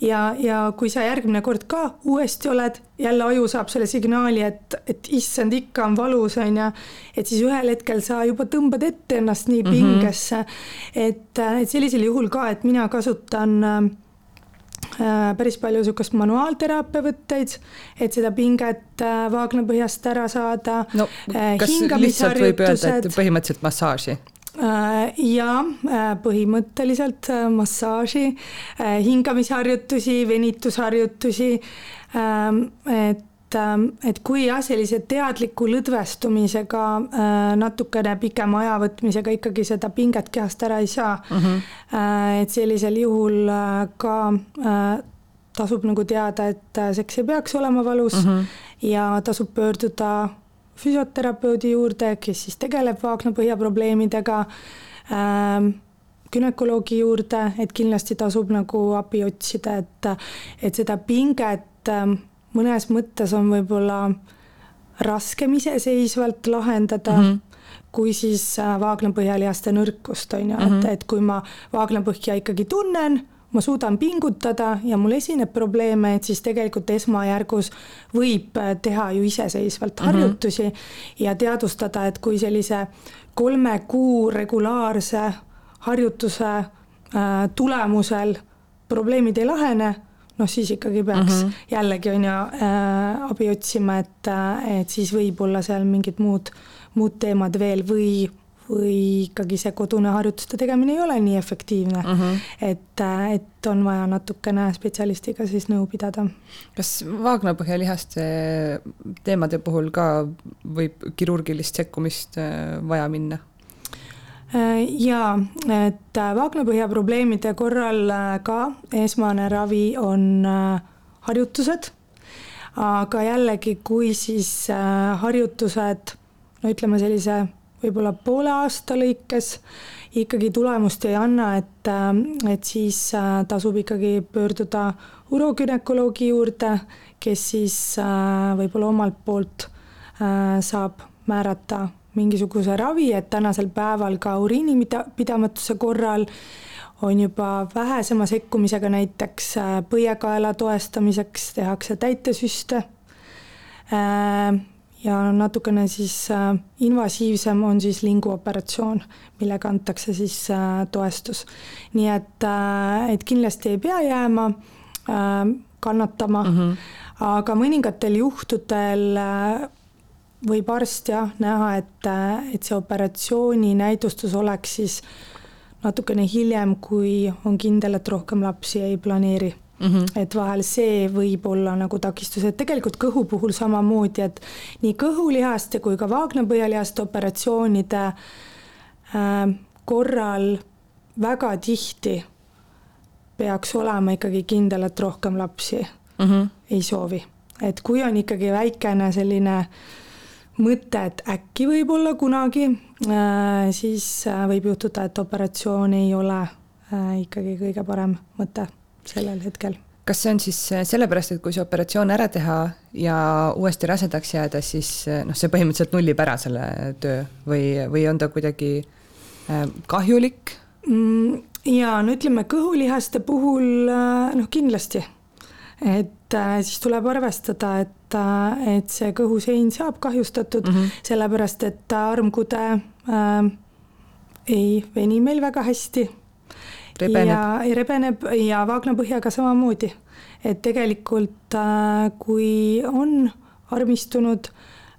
ja, ja kui sa järgmine kord ka uuesti oled, jälle aju saab selle signaali, et, et issand, ikka on valus, on ju. et siis ühel hetkel sa juba tõmbad ette ennast nii mhm. pingesse mm, -hmm. et, et sellisel juhul ka, et mina kasutan äh, Äh, päris palju niisugust manuaalteraapia võtteid, et seda pinget äh, vaagnapõhjast ära saada. no äh, kas lihtsalt võib öelda, et põhimõtteliselt massaaži? ja põhimõtteliselt massaaži, hingamisharjutusi, venitusharjutusi, ähm, et et, ähm, et kui jah, sellise teadliku lõdvestumisega äh, natukene pikema aja võtmisega ikkagi seda pinget kehast ära ei saa mm, -hmm. et sellisel juhul äh, ka tasub nagu teada, et seks ei peaks olema valus mm -hmm. ja tasub pöörduda füsioterapeudi juurde, kes siis tegeleb vaagnapõhja probleemidega ähm, günekoloogi juurde, et kindlasti tasub nagu abi otsida, et, et seda pinget ähm, mõnes mõttes on võib-olla raskem iseseisvalt lahendada mm, -hmm. kui siis äh, vaagnapõhjalihaste nõrkust, on ju, et, mhm. et kui ma vaagnapõhja ikkagi tunnen, ma suudan pingutada ja mul esineb probleeme, et siis tegelikult esmajärgus võib äh, teha ju iseseisvalt mhm. harjutusi mm -hmm. ja teadvustada, et kui sellise kolme kuu regulaarse harjutuse äh, tulemusel probleemid ei lahene noh, siis ikkagi peaks mm -hmm. jällegi on ju äh, abi otsima, et, äh, et siis võib-olla seal mingid muud, muud teemad veel või, või ikkagi see kodune harjutuste tegemine ei ole nii efektiivne mm. -hmm. et, äh, et on vaja natukene spetsialistiga siis nõu pidada. kas vaagnapõhjalihaste teemade puhul ka võib kirurgilist sekkumist äh, vaja minna? Äh, jaa, et äh, vaagnapõhja probleemide korral äh, ka esmane ravi on harjutused, aga jällegi, kui siis harjutused, no ütleme sellise võib-olla poole aasta lõikes ikkagi tulemust ei anna, et, et siis tasub ikkagi pöörduda urogünekoloogi juurde, kes siis võib-olla omalt poolt saab määrata mingisuguse ravi, et tänasel päeval ka uriinipidamatuse korral on juba vähesema sekkumisega, näiteks põiekaela toestamiseks tehakse täitesüste ja natukene siis äh, invasiivsem on siis linguoperatsioon, millega antakse siis äh, toestus. nii et, äh, et kindlasti ei pea jääma kannatama mm, -hmm. aga mõningatel juhtudel võib arst jah näha, et, et see operatsiooni näidustus oleks siis natukene hiljem, kui on kindel, et rohkem lapsi ei planeeri Mm -hmm. et vahel see võib olla nagu takistus, et tegelikult kõhu puhul samamoodi, et nii kõhulihaste kui ka vaagnapõhjalihaste operatsioonide äh, korral väga tihti peaks olema ikkagi kindel, et rohkem lapsi mm -hmm. ei soovi. et kui on ikkagi väikene selline mõte, et äkki võib-olla kunagi äh,, siis äh, võib juhtuda, et operatsioon ei ole äh, ikkagi kõige parem mõte sellel hetkel. kas see on siis sellepärast, et kui see operatsioon ära teha ja uuesti rasedaks jääda, siis noh, see põhimõtteliselt nullib ära selle töö või, või on ta kuidagi kahjulik mm,? jaa, no ütleme kõhulihaste puhul noh, kindlasti. Et siis tuleb arvestada, et, et see kõhusein saab kahjustatud mm, -hmm. sellepärast et armkude äh, ei veni meil väga hästi ja rebeneb ja vaagnapõhjaga samamoodi. et tegelikult äh, kui on armistunud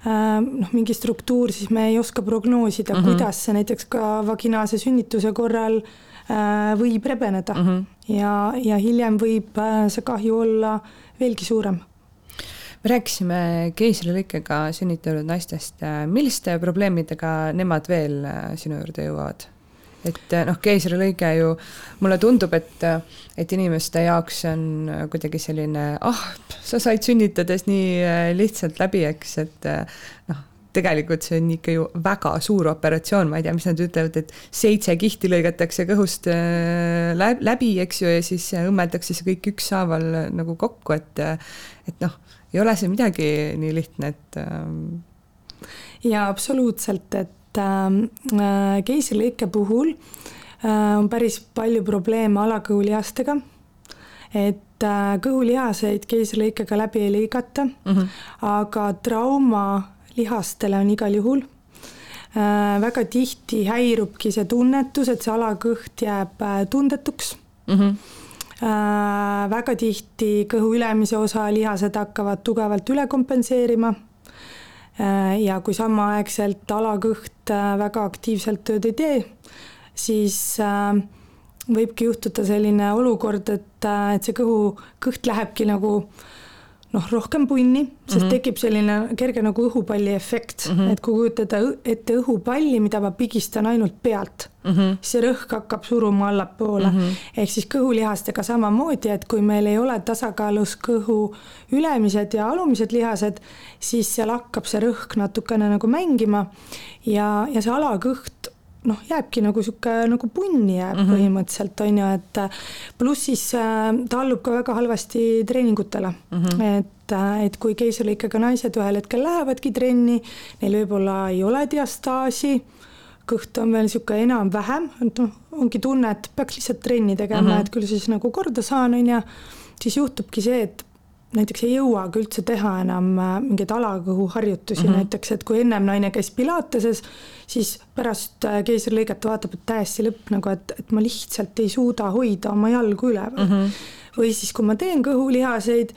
äh, noh, mingi struktuur, siis me ei oska prognoosida mm, -hmm. kuidas see näiteks ka vaginaalse sünnituse korral äh, võib rebeneda mm. -hmm. Ja, ja hiljem võib see kahju olla veelgi suurem me rääkisime keisrilõikega sünnitanud naistest, milliste probleemidega nemad veel sinu juurde jõuavad? et noh, keisrilõige ju mulle tundub, et, et inimeste jaoks on kuidagi selline, ah, sa said sünnitades nii lihtsalt läbi, eks, et noh, tegelikult see on ikka ju väga suur operatsioon, ma ei tea, mis nad ütlevad, et seitse kihti lõigatakse kõhust läbi, eks ju, ja siis õmmeldakse see kõik ükshaaval nagu kokku, et et noh, ei ole see midagi nii lihtne, et jaa, absoluutselt, et et äh, keisrilõike puhul äh, on päris palju probleeme alakõhulihastega. et äh, kõhulihaseid keisrilõikega läbi ei lõigata mm, -hmm. aga trauma lihastele on igal juhul äh,. väga tihti häirubki see tunnetus, et see alakõht jääb äh, tundetuks mm. -hmm. Äh, väga tihti kõhu ülemise osa lihased hakkavad tugevalt üle kompenseerima Äh, ja kui samaaegselt alakõht äh, väga aktiivselt tööd ei tee, siis äh, võibki juhtuda selline olukord, et, et see kõhu, kõht lähebki nagu noh, rohkem punni, sest mm -hmm. tekib selline kerge nagu õhupalli efekt mm, -hmm. et kui kujutada ette õhupalli, mida ma pigistan ainult pealt mm, -hmm. siis see rõhk hakkab suruma allapoole mm. -hmm. ehk siis kõhulihastega samamoodi, et kui meil ei ole tasakaalus kõhu ülemised ja alumised lihased, siis seal hakkab see rõhk natukene nagu mängima ja, ja see alakõht noh, jääbki nagu sihuke nagu punni jääb mm -hmm. põhimõtteliselt on ju, et pluss siis äh, ta allub ka väga halvasti treeningutele mm, -hmm. et, äh, et kui keisrilõikega naised ühel hetkel lähevadki trenni, neil võib-olla ei ole diastaasi, kõht on veel sihuke enam-vähem, et noh, ongi tunne, et peaks lihtsalt trenni tegema mm, -hmm. et küll siis nagu korda saan, on ju, siis juhtubki see, et näiteks ei jõuagi üldse teha enam äh, mingeid alakõhuharjutusi mm, -hmm. näiteks et kui ennem naine käis pilateses, siis pärast äh, keisrilõiget vaatab, et täiesti lõpp nagu, et, et ma lihtsalt ei suuda hoida oma jalgu üleval mm. -hmm. või siis, kui ma teen kõhulihaseid,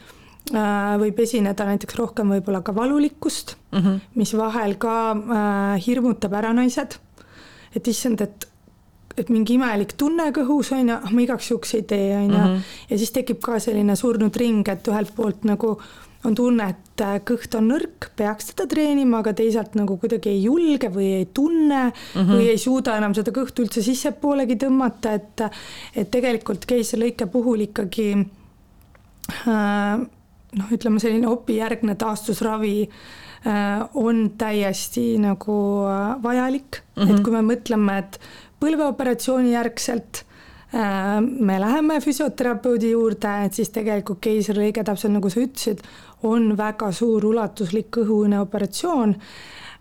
äh, võib esineda näiteks rohkem võib-olla ka valulikkust mm, -hmm. mis vahel ka äh, hirmutab ära naised. et issand, et et mingi imelik tunne kõhus on ju, ah ma igaks juhuks ei tee, on ju. Mhm. ja siis tekib ka selline surnud ring, et ühelt poolt nagu on tunne, et äh, kõht on nõrk, peaks teda treenima, aga teisalt nagu kuidagi ei julge või ei tunne mm -hmm. või ei suuda enam seda kõhtu üldse sissepoolegi tõmmata, et et tegelikult keisrilõike puhul ikkagi äh, noh, ütleme selline opijärgne taastusravi äh, on täiesti nagu vajalik mm, -hmm. et kui me mõtleme, et põlveoperatsiooni järgselt äh, me läheme füsioterapeudi juurde, et siis tegelikult keisrilõige, täpselt nagu sa ütlesid, on väga suur ulatuslik kõhuõne operatsioon.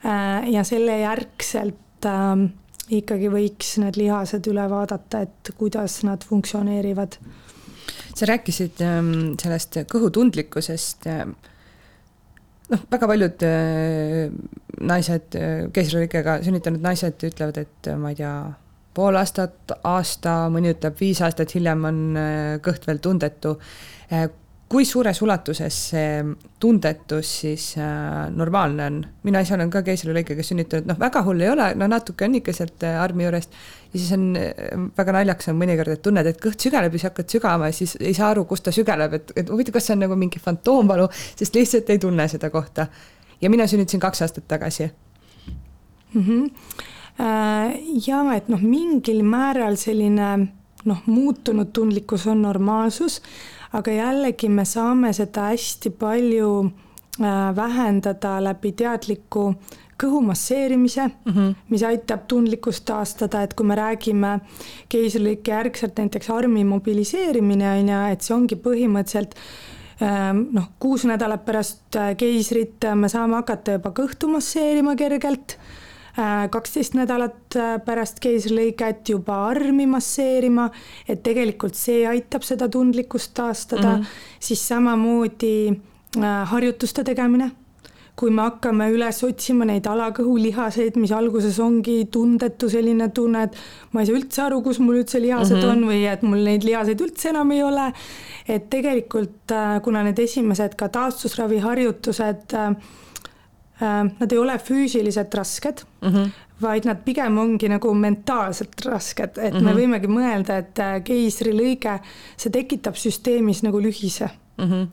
Äh, ja selle järgselt ähm, ikkagi võiks need lihased üle vaadata, et kuidas nad funktsioneerivad. sa rääkisid ähm, sellest kõhutundlikkusest. noh, väga paljud äh, naised, keisrilõikega sünnitanud naised ütlevad, et ma ei tea, pool aastat, aasta, mõni ütleb viis aastat hiljem on kõht veel tundetu kui suures ulatuses see tundetus siis äh, normaalne on? mina ise olen ka keisrilõikega sünnitanud, noh, väga hull ei ole, no natuke on ikka sealt äh, armi juurest. ja siis on äh, väga naljakas on mõnikord, et tunned, et kõht sügeleb ja siis hakkad sügama ja siis ei saa aru, kust ta sügeleb, et, et huvitav, kas see on nagu mingi fantoomvalu, sest lihtsalt ei tunne seda kohta. ja mina sünnitasin kaks aastat tagasi mm. -hmm. Ja et noh, mingil määral selline noh, muutunud tundlikkus on normaalsus aga jällegi me saame seda hästi palju äh, vähendada läbi teadliku kõhu masseerimise mm, -hmm. mis aitab tundlikkust taastada, et kui me räägime keisrilõike järgselt näiteks armi mobiliseerimine on ju, et see ongi põhimõtteliselt ähm, noh, kuus nädalat pärast äh, keisrit me saame hakata juba kõhtu masseerima kergelt Äh, kaksteist nädalat äh, pärast keisrilõiget juba armi masseerima, et tegelikult see aitab seda tundlikkust taastada mm, -hmm. siis samamoodi äh, harjutuste tegemine kui me hakkame üles otsima neid alakõhulihaseid, mis alguses ongi tundetu selline tunne, et ma ei saa üldse aru, kus mul üldse lihased mm -hmm. on või et mul neid lihaseid üldse enam ei ole. et tegelikult kuna need esimesed ka taastusraviharjutused äh, Äh, nad ei ole füüsiliselt rasked mm, -hmm. vaid nad pigem ongi nagu mentaalselt rasked, et mm -hmm. me mhm. võimegi mõelda, et äh, keisrilõige, see tekitab süsteemis nagu lühise mm. -hmm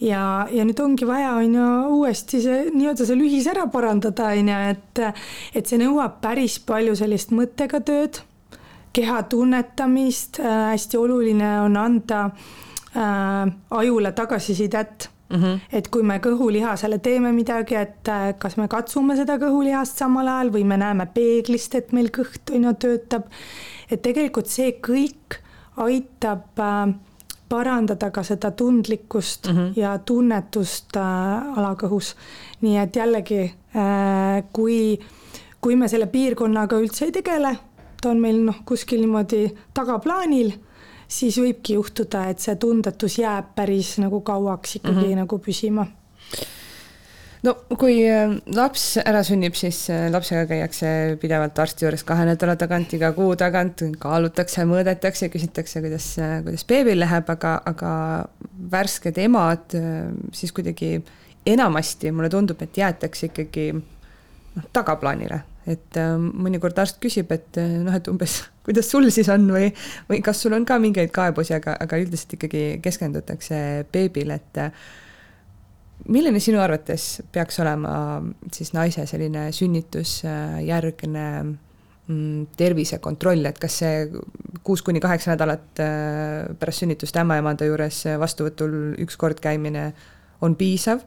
ja, ja nüüd ongi vaja, on ju, uuesti see nii-öelda see lühis ära parandada, on ju, et, et see nõuab päris palju sellist mõttega tööd, keha tunnetamist äh,, hästi oluline on anda äh, ajule tagasisidet Mm -hmm. et kui me kõhulihasele teeme midagi, et äh, kas me katsume seda kõhulihast samal ajal või me näeme peeglist, et meil kõht on ju töötab. et tegelikult see kõik aitab äh, parandada ka seda tundlikkust mm -hmm. ja tunnetust äh, alakõhus. nii et jällegi, kui, kui me selle piirkonnaga üldse ei tegele, ta on meil noh, kuskil niimoodi tagaplaanil siis võibki juhtuda, et see tundetus jääb päris nagu kauaks ikkagi mm -hmm. nagu püsima no kui äh, laps ära sünnib, siis äh, lapsega käiakse pidevalt arsti juures kahe nädala tagant, iga kuu tagant, kaalutakse, mõõdetakse, küsitakse, kuidas, äh, kuidas beebil läheb, aga, aga värsked emad siis kuidagi enamasti mulle tundub, et jäetakse ikkagi noh, tagaplaanile et mõnikord arst küsib, et noh, et umbes kuidas sul siis on või, või kas sul on ka mingeid kaebusi, aga, aga üldiselt ikkagi keskendutakse beebile, et äh, milline sinu arvates peaks olema siis naise selline sünnitusjärgne mm, tervisekontroll, et kas see kuus kuni kaheksa nädalat pärast sünnitust ämmaemanda juures vastuvõtul üks kord käimine on piisav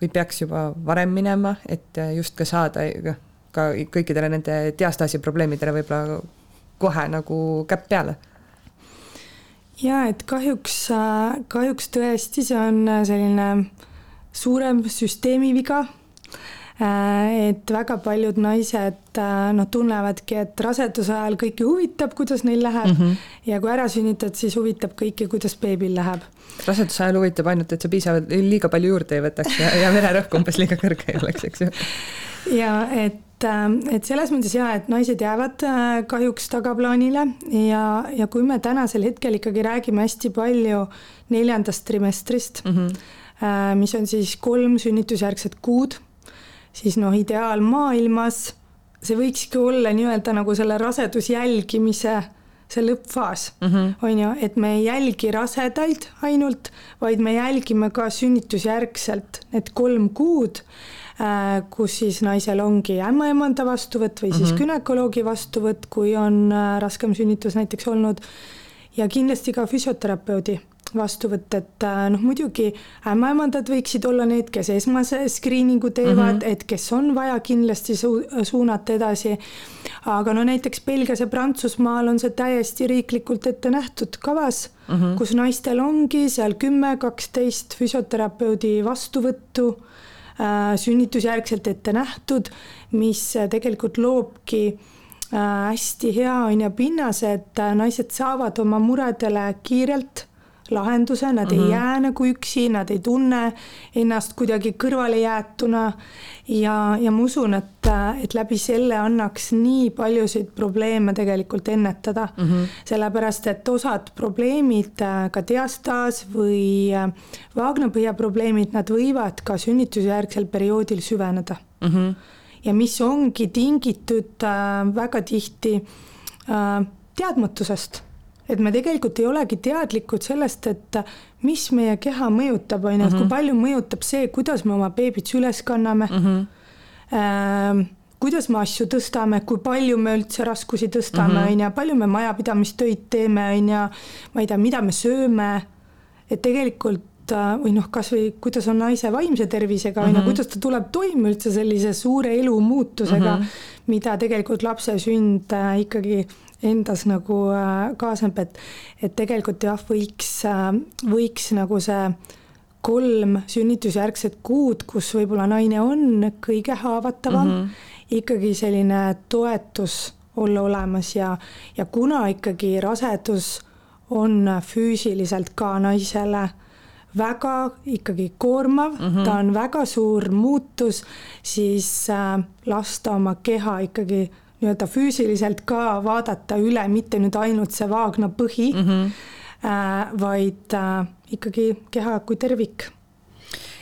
või peaks juba varem minema, et just ka saada ka kõikidele nende diastaasi probleemidele võib-olla kohe nagu käpp peale? ja et kahjuks, kahjuks tõesti, see on selline suurem süsteemi viga. et väga paljud naised noh, tunnevadki, et raseduse ajal kõiki huvitab, kuidas neil läheb mm -hmm. ja kui ära sünnitad, siis huvitab kõiki, kuidas beebil läheb. raseduse ajal huvitab ainult, et sa piisavalt liiga palju juurde ei võtaks ja, ja vererõhk umbes liiga kõrge ei oleks, eks ju. *laughs* ja et et, äh, et selles mõttes jaa, et naised jäävad äh, kahjuks tagaplaanile ja, ja kui me tänasel hetkel ikkagi räägime hästi palju neljandast trimestrist mm, -hmm. mis on siis kolm sünnitusjärgset kuud, siis noh, ideaalmaailmas see võikski olla nii-öelda nagu selle rasedus jälgimise see lõppfaas mm, -hmm. on ju, et me ei jälgi rasedaid ainult, vaid me jälgime ka sünnitusjärgselt need kolm kuud kus siis naisel ongi ämmaemanda vastuvõtt või siis mm -hmm. günekoloogi vastuvõtt, kui on äh, raskem sünnitus näiteks olnud. ja kindlasti ka füsioterapeudi vastuvõtt, et äh, noh, muidugi ämmaemandad võiksid olla need, kes esmase screening'u teevad mm, -hmm. et kes on vaja kindlasti su suunata edasi. aga no näiteks Belgias ja Prantsusmaal on see täiesti riiklikult ette nähtud kavas mm, -hmm. kus naistel ongi seal kümme, kaksteist füsioterapeudi vastuvõttu Äh, sünnitusjärgselt ette nähtud, mis äh, tegelikult loobki hästi hea on ju pinnas, et naised saavad oma muredele kiirelt lahenduse, nad mm -hmm. ei mhm. jää nagu üksi, nad ei tunne ennast kuidagi kõrvalejäetuna. ja, ja ma usun, et, et läbi selle annaks nii paljusid probleeme tegelikult ennetada mm. -hmm. sellepärast, et osad probleemid, ka diastaas või vaagnapõhja probleemid, nad võivad ka sünnitusjärgsel perioodil süveneda mm. -hmm. ja mis ongi tingitud äh, väga tihti äh, teadmatusest et me tegelikult ei olegi teadlikud sellest, et mis meie keha mõjutab, on ju, et kui mhm. palju mõjutab see, kuidas me oma beebit süles kanname mm. -hmm. äh, kuidas me asju tõstame, kui palju me üldse raskusi tõstame, mhm. on ju, palju me majapidamistöid teeme, on ju, ma ei tea, mida me sööme. et tegelikult äh, või noh, kasvõi kuidas on naise vaimse tervisega, on ju, mhm. kuidas ta tuleb toime üldse sellise suure elumuutusega mm, -hmm. mida tegelikult lapse sünd äh, ikkagi endas nagu äh, kaasneb, et, et tegelikult jah, võiks, äh, võiks nagu see kolm sünnitusjärgset kuud, kus võib-olla naine on kõige haavatavam mm, -hmm. ikkagi selline toetus olla olemas ja, ja kuna ikkagi rasedus on füüsiliselt ka naisele väga ikkagi koormav mm, -hmm. ta on väga suur muutus, siis äh, lasta oma keha ikkagi nii-öelda füüsiliselt ka vaadata üle, mitte nüüd ainult see vaagna põhi mm, -hmm. äh, vaid äh, ikkagi keha kui tervik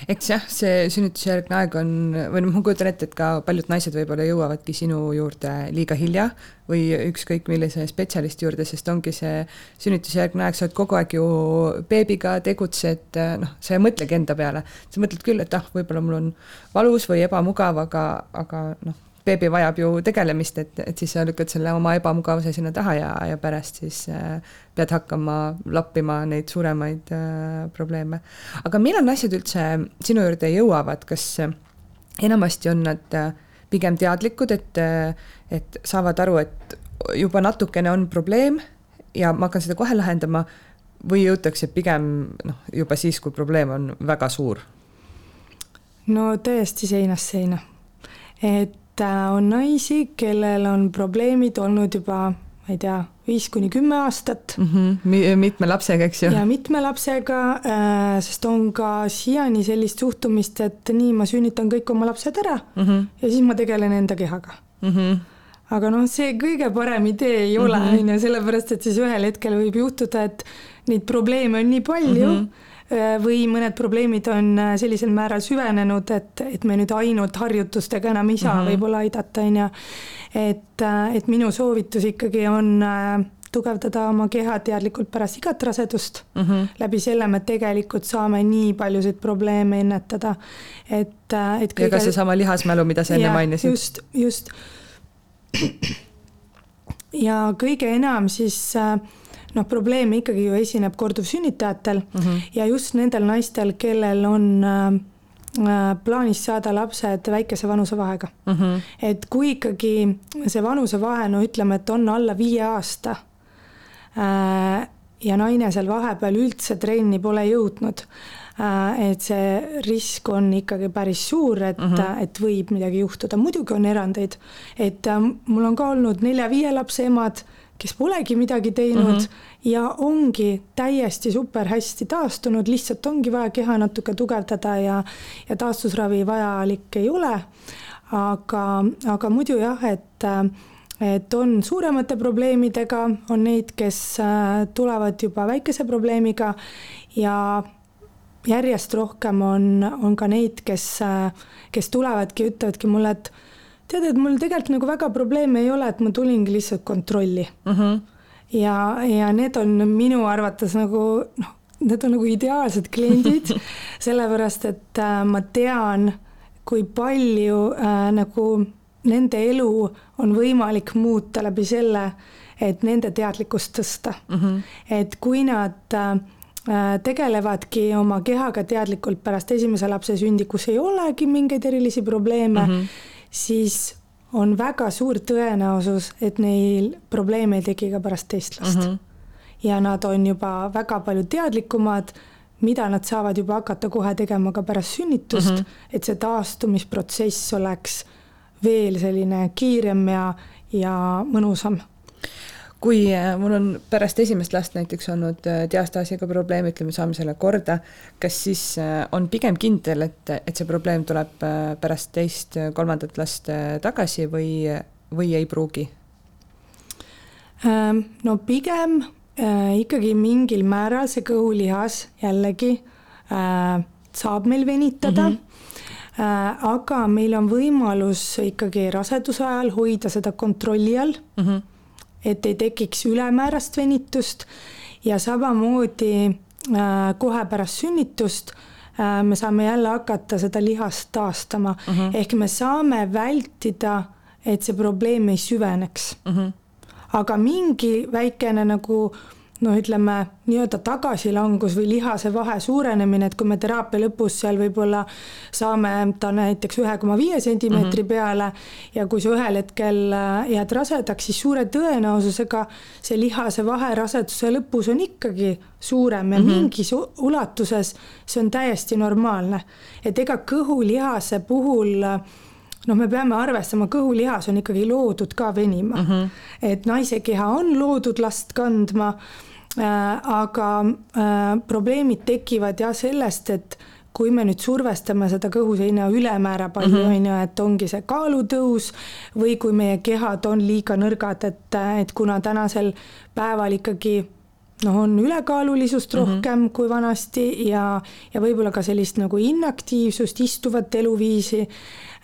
eks jah, see sünnitusjärgne aeg on, või noh, ma kujutan ette, et ka paljud naised võib-olla jõuavadki sinu juurde liiga hilja või ükskõik millise spetsialisti juurde, sest ongi see sünnitusjärgne aeg, sa oled kogu aeg ju beebiga, tegutsed, noh, sa ei mõtlegi enda peale. sa mõtled küll, et ah, võib-olla mul on valus või ebamugav, aga, aga noh, beebi vajab ju tegelemist, et, et siis sa lükkad selle oma ebamugavuse sinna taha ja, ja pärast siis äh, pead hakkama lappima neid suuremaid äh, probleeme. aga millal naised üldse sinu juurde jõuavad, kas enamasti on nad äh, pigem teadlikud, et, äh, et saavad aru, et juba natukene on probleem ja ma hakkan seda kohe lahendama või jõutakse pigem noh, juba siis, kui probleem on väga suur? no täiesti seinast seina. et Äh, on naisi, kellel on probleemid olnud juba, ma ei tea, viis kuni kümme aastat mm. -hmm. mitme lapsega, eks ju? ja mitme lapsega, äh, sest on ka siiani sellist suhtumist, et nii, ma sünnitan kõik oma lapsed ära mm -hmm. ja siis ma tegelen enda kehaga mm. -hmm aga noh, see kõige parem idee ei ole, mhm. on ju, sellepärast et siis ühel hetkel võib juhtuda, et neid probleeme on nii palju mm, -hmm või mõned probleemid on äh, sellisel määral süvenenud, et, et me nüüd ainult harjutustega enam ei saa mm -hmm. võib-olla aidata, on ju. et, äh, et minu soovitus ikkagi on tugevdada oma keha teadlikult pärast igat rasedust mm. -hmm. läbi selle me tegelikult saame nii paljusid probleeme ennetada, et, et kõige... ja ka seesama lihasmälu, mida sa enne mainisid. just, just. *clears throat* ja kõige enam siis äh, noh, probleeme ikkagi ju esineb korduvsünnitajatel mm -hmm. ja just nendel naistel, kellel on äh, äh, plaanis saada lapsed väikese vanusevahega mm. -hmm. et kui ikkagi see vanusevahe, no ütleme, et on alla viie aasta äh, ja naine seal vahepeal üldse trenni pole jõudnud äh,, et see risk on ikkagi päris suur, et mm, -hmm. et võib midagi juhtuda, muidugi on erandeid. et äh, mul on ka olnud nelja-viie lapse emad kes polegi midagi teinud mm -hmm. ja ongi täiesti super hästi taastunud, lihtsalt ongi vaja keha natuke tugevdada ja, ja taastusravi vajalik ei ole. aga, aga muidu jah, et, et on suuremate probleemidega, on neid, kes äh, tulevad juba väikese probleemiga ja järjest rohkem on, on ka neid, kes, äh, kes tulevadki, ütlevadki mulle, et tead, et mul tegelikult nagu väga probleeme ei ole, et ma tulingi lihtsalt kontrolli mm. -hmm. ja, ja need on minu arvates nagu noh, need on nagu ideaalsed kliendid *laughs* sellepärast et äh, ma tean, kui palju äh, nagu nende elu on võimalik muuta läbi selle, et nende teadlikkust tõsta mm. -hmm. et kui nad äh, tegelevadki oma kehaga teadlikult pärast esimese lapse sündi, kus ei olegi mingeid erilisi probleeme mm, -hmm siis on väga suur tõenäosus, et neil probleeme ei teki ka pärast teist last mm. -hmm. ja nad on juba väga palju teadlikumad, mida nad saavad juba hakata kohe tegema ka pärast sünnitust mm, -hmm. et see taastumisprotsess oleks veel selline kiirem ja, ja mõnusam kui äh, mul on pärast esimest last näiteks olnud äh, diastaasiga probleem, ütleme, saame selle korda, kas siis äh, on pigem kindel, et, et see probleem tuleb pärast teist-kolmandat last tagasi või, või ei pruugi? Ähm, no pigem ikkagi mingil määral see kõhulihas jällegi saab meil venitada mm. -hmm. aga meil on võimalus ikkagi raseduse ajal hoida seda kontrolli all mm. -hmm et ei tekiks ülemäärast venitust ja samamoodi äh, kohe pärast sünnitust äh, me saame jälle hakata seda lihast taastama uh, mhm. -huh. ehk me saame vältida, et see probleem ei süveneks uh. Mhm. -huh. aga mingi väikene nagu äh, noh, ütleme nii-öelda tagasilangus või lihase vahe suurenemine, et kui me teraapia lõpus seal võib-olla saame ta näiteks ühe koma viie sentimeetri -hmm. peale ja kui sa ühel hetkel äh, jääd rasedaks, siis suure tõenäosusega see lihase vahe raseduse lõpus on ikkagi suurem ja mm -hmm. mingis ulatuses see on täiesti normaalne. et ega kõhulihase puhul noh, me peame arvestama, kõhulihas on ikkagi loodud ka venima mm. -hmm. et naise keha on loodud last kandma aga äh, probleemid tekivad jah sellest, et kui me nüüd survestame seda kõhuseina ülemäära palju, mhm. on ju, et ongi see kaalutõus või kui meie kehad on liiga nõrgad, et, et kuna tänasel päeval ikkagi noh, on ülekaalulisust mhm. rohkem mm -hmm. kui vanasti ja, ja võib-olla ka sellist nagu inaktiivsust, istuvat eluviisi.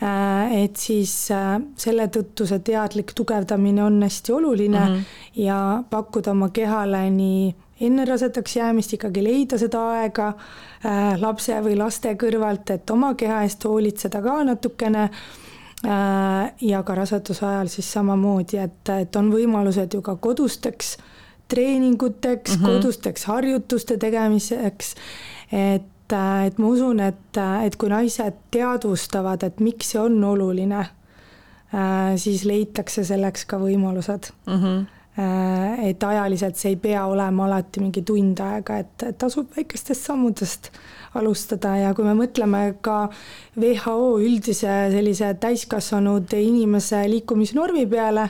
Äh, et siis selle tõttu see teadlik tugevdamine on hästi oluline mm -hmm. ja pakkuda oma kehale nii enne rasedaks jäämist ikkagi leida seda aega äh, lapse või laste kõrvalt, et oma keha eest hoolitseda ka natukene äh,. ja ka raseduse ajal siis samamoodi, et, et on võimalused ju ka kodusteks treeninguteks mm, -hmm. kodusteks harjutuste tegemiseks. et, äh, et ma usun, et, et kui naised teadvustavad, et miks see on oluline äh,, siis leitakse selleks ka võimalused mm. -hmm Äh, et ajaliselt see ei pea olema alati mingi tund aega, et tasub väikestest sammudest alustada ja kui me mõtleme ka WHO üldise sellise täiskasvanud inimese liikumisnormi peale,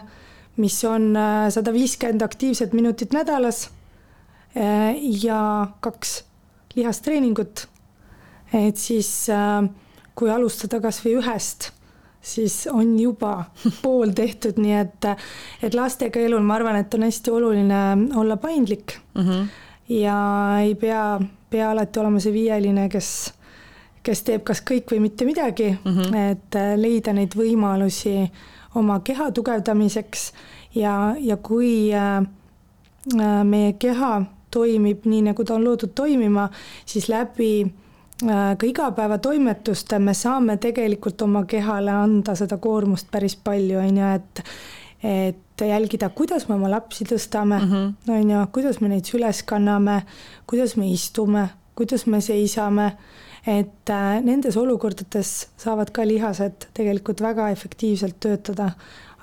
mis on äh, sada viiskümmend aktiivset minutit nädalas äh, ja kaks lihastreeningut, et siis kui alustada kas või ühest siis on juba *laughs* pool tehtud, nii et, et lastega elul ma arvan, et on hästi oluline olla paindlik mm. -hmm. ja ei pea, pea alati olema see viieline, kes, kes teeb kas kõik või mitte midagi mm, -hmm. et leida neid võimalusi oma keha tugevdamiseks ja, ja kui äh, meie keha toimib nii, nagu ta on loodud toimima, siis läbi Äh, ka igapäevatoimetuste me saame tegelikult oma kehale anda seda koormust päris palju, on ju, et et jälgida, kuidas me oma lapsi tõstame mm, -hmm. on ju, kuidas me neid süles kanname, kuidas me istume, kuidas me seisame, et äh, nendes olukordades saavad ka lihased tegelikult väga efektiivselt töötada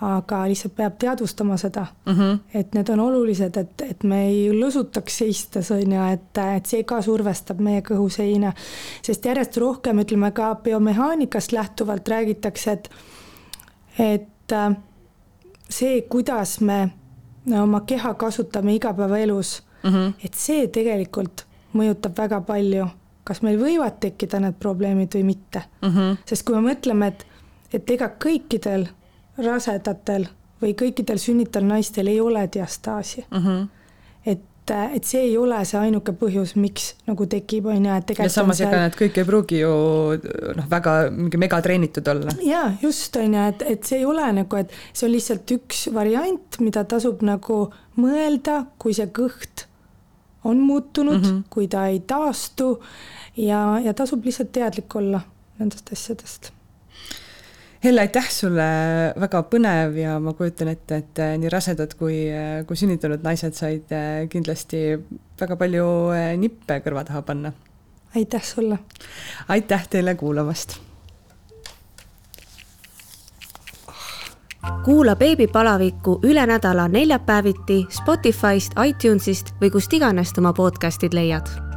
aga lihtsalt peab teadvustama seda mm, -hmm. et need on olulised, et, et me ei lõsutaks seistes, on ju, et, et see ka survestab meie kõhuseina. sest järjest rohkem, ütleme ka biomehaanikast lähtuvalt räägitakse, et, et äh, see, kuidas me oma keha kasutame igapäevaelus mm, -hmm. et see tegelikult mõjutab väga palju, kas meil võivad tekkida need probleemid või mitte mm. -hmm. sest kui me mõtleme, et, et ega kõikidel rasedatel või kõikidel sünnitaval naistel ei ole diastaasi mm. -hmm. et, et see ei ole see ainuke põhjus, miks nagu tekib, on ju, et tegelikult ja samas, ega need kõik ei pruugi ju noh, väga mingi megatreenitud olla. jaa, just, on ju, et, et see ei ole nagu, et see on lihtsalt üks variant, mida tasub nagu mõelda, kui see kõht on muutunud mm, -hmm. kui ta ei taastu ja, ja tasub lihtsalt teadlik olla nendest asjadest Helle, aitäh sulle, väga põnev ja ma kujutan ette, et äh, nii rasedad kui, äh, kui sünnitanud naised said äh, kindlasti väga palju nippe kõrva taha panna. aitäh sulle! aitäh teile kuulamast! Kuula beebipalavikku üle nädala neljapäeviti Spotify'st, iTunes'ist või kust iganes oma podcast'id leiad